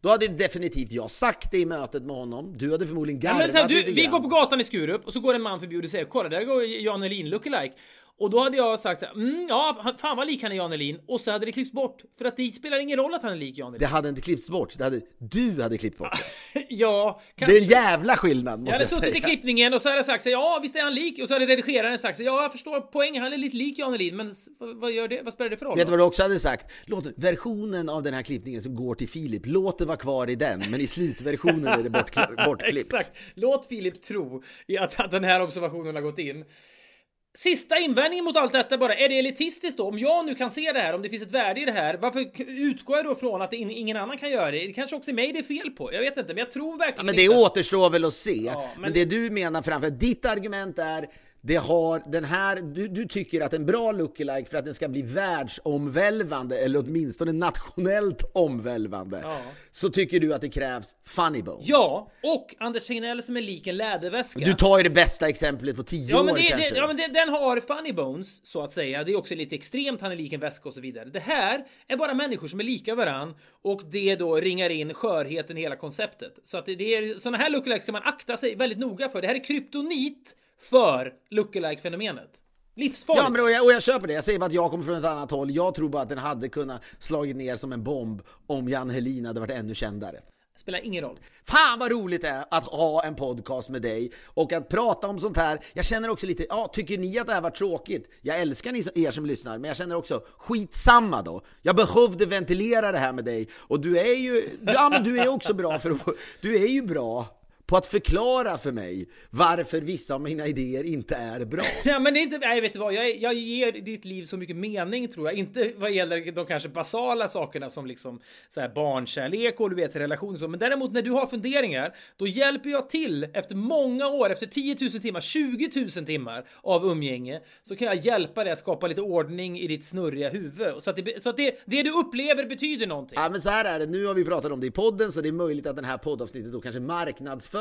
Speaker 2: Då hade definitivt jag sagt det i mötet med honom. Du hade förmodligen
Speaker 1: Ja,
Speaker 2: garvat
Speaker 1: så här, du, vi går på gatan i Skurup och så går en man förbi och du säger kolla där går Jan Helin lookalike. Och då hade jag sagt så här, mm, ja, fan vad lik han är Jan Elin. Och så hade det klippts bort. För att det spelar ingen roll att han är lik Jan
Speaker 2: Det
Speaker 1: Elin.
Speaker 2: hade inte klippts bort, det hade, du hade klippt bort det.
Speaker 1: ja,
Speaker 2: Det
Speaker 1: kanske.
Speaker 2: är en jävla skillnad
Speaker 1: Jag
Speaker 2: måste
Speaker 1: hade
Speaker 2: jag,
Speaker 1: suttit i
Speaker 2: säga.
Speaker 1: klippningen och så hade jag sagt så här, ja visst är han lik. Och så hade redigeraren sagt så här, ja jag förstår poängen, han är lite lik Jan Elin. Men vad, gör det? Vad spelar det för roll?
Speaker 2: Vet du vad du också hade sagt? Låt versionen av den här klippningen som går till Filip, låt det vara kvar i den, men i slutversionen är det bortkli- bortklippt.
Speaker 1: Exakt. Låt Filip tro i att den här observationen har gått in. Sista invändningen mot allt detta bara, är det elitistiskt då? Om jag nu kan se det här, om det finns ett värde i det här, varför utgår jag då från att ingen annan kan göra det? Det kanske också är mig det är fel på. Jag vet inte, men jag tror verkligen
Speaker 2: Ja, men det
Speaker 1: inte.
Speaker 2: återstår väl att se.
Speaker 1: Ja, men-
Speaker 2: men... det du menar framför ditt argument är det har den här, du, du tycker att en bra lookalike för att den ska bli världsomvälvande eller åtminstone nationellt omvälvande
Speaker 1: Ja.
Speaker 2: så tycker du att det krävs funny bones.
Speaker 1: Ja, och Anders Tegnell som är lik en läderväska.
Speaker 2: Du tar ju det bästa exemplet på tio
Speaker 1: Ja men,
Speaker 2: år
Speaker 1: det,
Speaker 2: kanske.
Speaker 1: det, ja men det, den har funny bones så att säga. Det är också lite extremt, han är lik en väska och så vidare. Det här är bara människor som är lika varann och det då ringar in skörheten i hela konceptet. Så att det, det är såna här lookalikes ska man akta sig väldigt noga för. Det här är kryptonit för lookalike fenomenet. Livsfarligt.
Speaker 2: Ja, men och jag, och jag köper det. Jag säger bara att jag kommer från ett annat håll. Jag tror bara att den hade kunnat slagit ner som en bomb om Jan Helin hade varit ännu kändare.
Speaker 1: Spelar ingen roll.
Speaker 2: Fan vad roligt det är att ha en podcast med dig och att prata om sånt här. Jag känner också lite, ja, tycker ni att det här var tråkigt? Jag älskar ni, er som lyssnar, men jag känner också, skitsamma då. Jag behövde ventilera det här med dig och du är ju, ja men du är också bra för att, du är ju bra på att förklara för mig varför vissa av mina idéer inte är bra.
Speaker 1: Ja, men det är inte, nej vet du vad, jag, jag ger ditt liv så mycket mening tror jag. Inte vad gäller de kanske basala sakerna som liksom så här barnkärlek och du vet relationer och så. Men däremot när du har funderingar, då hjälper jag till efter många år, efter 10 000 timmar, 20 000 timmar av umgänge, så kan jag hjälpa dig att skapa lite ordning i ditt snurriga huvud. Så att, det, så att det, det du upplever betyder någonting.
Speaker 2: Ja men så här är det, nu har vi pratat om det i podden så det är möjligt att den här poddavsnittet då kanske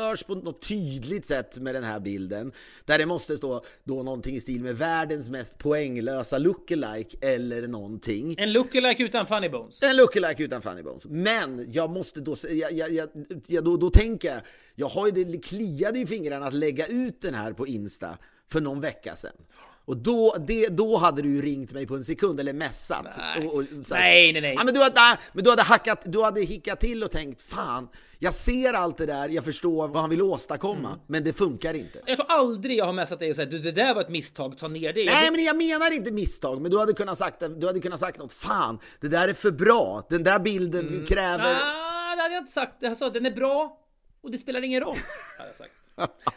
Speaker 2: marknadsförs på något tydligt sätt med den här bilden. Där det måste stå då någonting i stil med världens mest poänglösa lookalike eller någonting.
Speaker 1: En lookalike utan funny bones.
Speaker 2: En lookalike utan funny bones. Men jag måste då, jag, jag, jag, jag, då, då tänker jag, jag har ju det kliade i fingrarna att lägga ut den här på Insta för någon vecka sedan. Och då, det, då hade du ju ringt mig på en sekund eller messat.
Speaker 1: Nej.
Speaker 2: Och, och,
Speaker 1: Nej, nej, nej.
Speaker 2: Ja, men, du hade, nej, men du hade hackat, du hade hickat till och tänkt fan, jag ser allt det där, jag förstår vad han vill åstadkomma,
Speaker 1: Mm.
Speaker 2: men det funkar inte.
Speaker 1: Jag tror aldrig jag har messat dig och sagt du det där var ett misstag, ta ner det.
Speaker 2: Nej men jag menar inte misstag, men du hade kunnat sagt, du hade kunnat sagt något, fan, det där är för bra, den där bilden
Speaker 1: Mm.
Speaker 2: du kräver...
Speaker 1: Ah, det hade jag inte sagt. Jag sa den är bra och det spelar ingen roll. Hade jag sagt.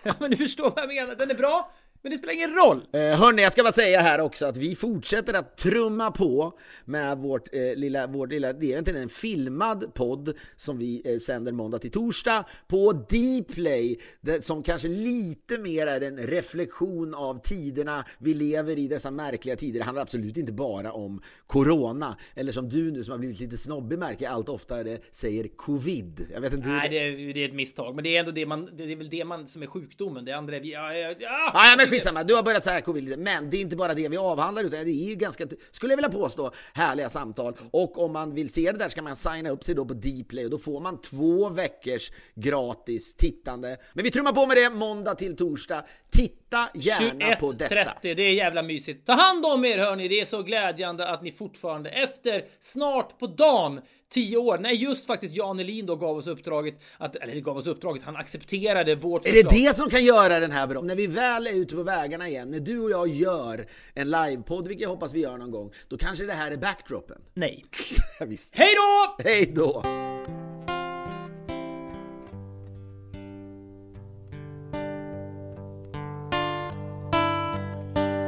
Speaker 1: Ja, men du förstår vad jag menar. Den är bra, men det spelar ingen roll.
Speaker 2: Eh, hörni, jag ska bara säga här också att vi fortsätter att trumma på med vårt eh, lilla, vårt lilla, det är inte en filmad podd som vi eh, sänder måndag till torsdag på Dplay, det, som kanske lite mer är en reflektion av tiderna vi lever i, dessa märkliga tider. Det handlar absolut inte bara om Corona, eller som du nu som har blivit lite snobbig märker allt oftare säger Covid. Jag vet inte hur
Speaker 1: Nej, det är, det är ett misstag, men det är ändå det man. Det är väl det man som är sjukdomen. Det andra är vi. Ja, ja, ja.
Speaker 2: Men skitsamma, du har börjat säga covid lite. Men det är inte bara det vi avhandlar, utan det är ju ganska, skulle jag vilja påstå, härliga samtal. Och om man vill se det där ska man signa upp sig då på Dplay och då får man två veckors gratis tittande. Men vi trummar på med det måndag till torsdag. Titta gärna på detta.
Speaker 1: 21.30, det är jävla mysigt. Ta hand om er hörni, det är så glädjande att ni fortfarande efter snart på dagen 10 år, när just faktiskt Jan Elin då gav oss uppdraget, att, eller gav oss uppdraget, han accepterade vårt
Speaker 2: Är
Speaker 1: förslag.
Speaker 2: det det som kan göra den här bra? När vi väl är ute på vägarna igen, när du och jag gör en livepodd, vilket jag hoppas vi gör någon gång, då kanske det här är backdropen.
Speaker 1: Nej.
Speaker 2: Visst.
Speaker 1: Hej då!
Speaker 2: Hej då!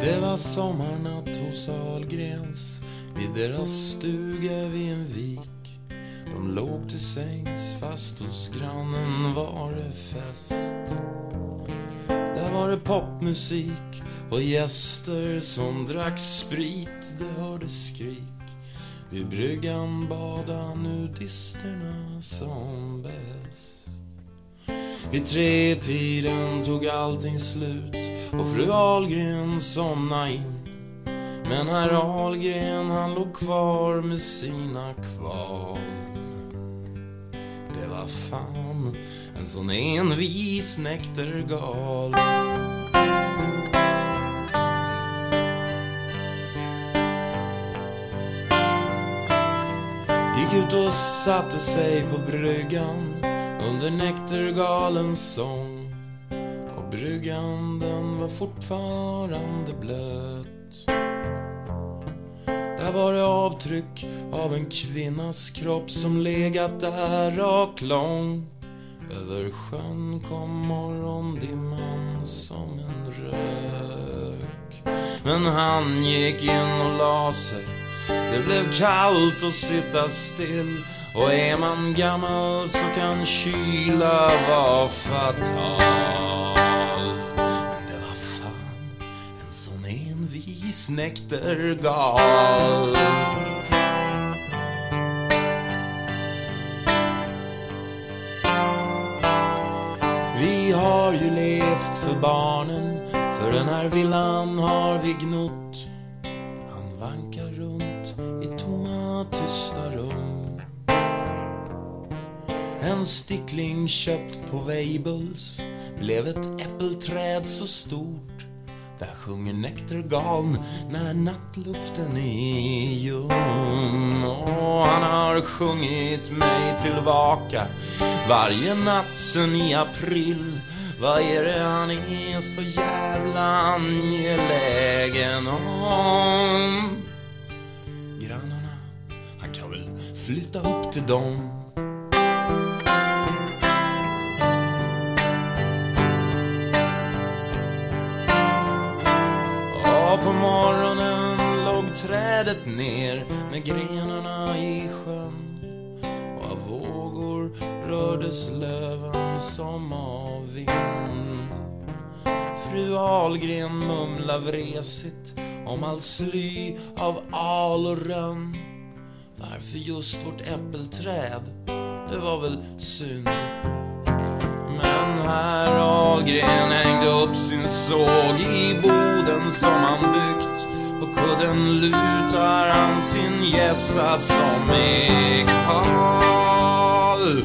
Speaker 3: Det var sommarnatt hos Ahlgrens vid deras stuga vid en vik. De låg till sängs fast hos grannen var det fest. Där var det popmusik och gäster som drack sprit. Det hördes skrik. Vid bryggan bada nudisterna som bäst. Vid tretiden tog allting slut och fru Ahlgren somna in. Men herr Ahlgren han låg kvar med sina kval vad fan en sån envis näktergal Gick ut och satte sig på bryggan under näktergalens sång. Och bryggan den var fortfarande blöt. Där var det avtryck av en kvinnas kropp som legat där rak lång. Över sjön kom morgondimman som en rök. Men han gick in och la sig. Det blev kallt att sitta still. Och är man gammal så kan kyla vara fatal. Snäktergal. Vi har ju levt för barnen, för den här villan har vi gnott. Han vankar runt i tomma, tysta rum. En stickling köpt på Weibulls blev ett äppelträd så stort. Där sjunger näktergaln när nattluften är ljum. Och han har sjungit mig tillbaka varje natt sen i april. Vad är det han är så jävla angelägen om? Grannarna, han kan väl flytta upp till dem. Och på morgonen låg trädet ner med grenarna i sjön. Och av vågor rördes löven som av vind. Fru Ahlgren mumla vresigt om all sly av al och rönn. Varför just vårt äppelträd? Det var väl synd. Men herr Ahlgren hängde upp sin såg i boden som han byggt. På kudden lutar han sin gässa som är kall.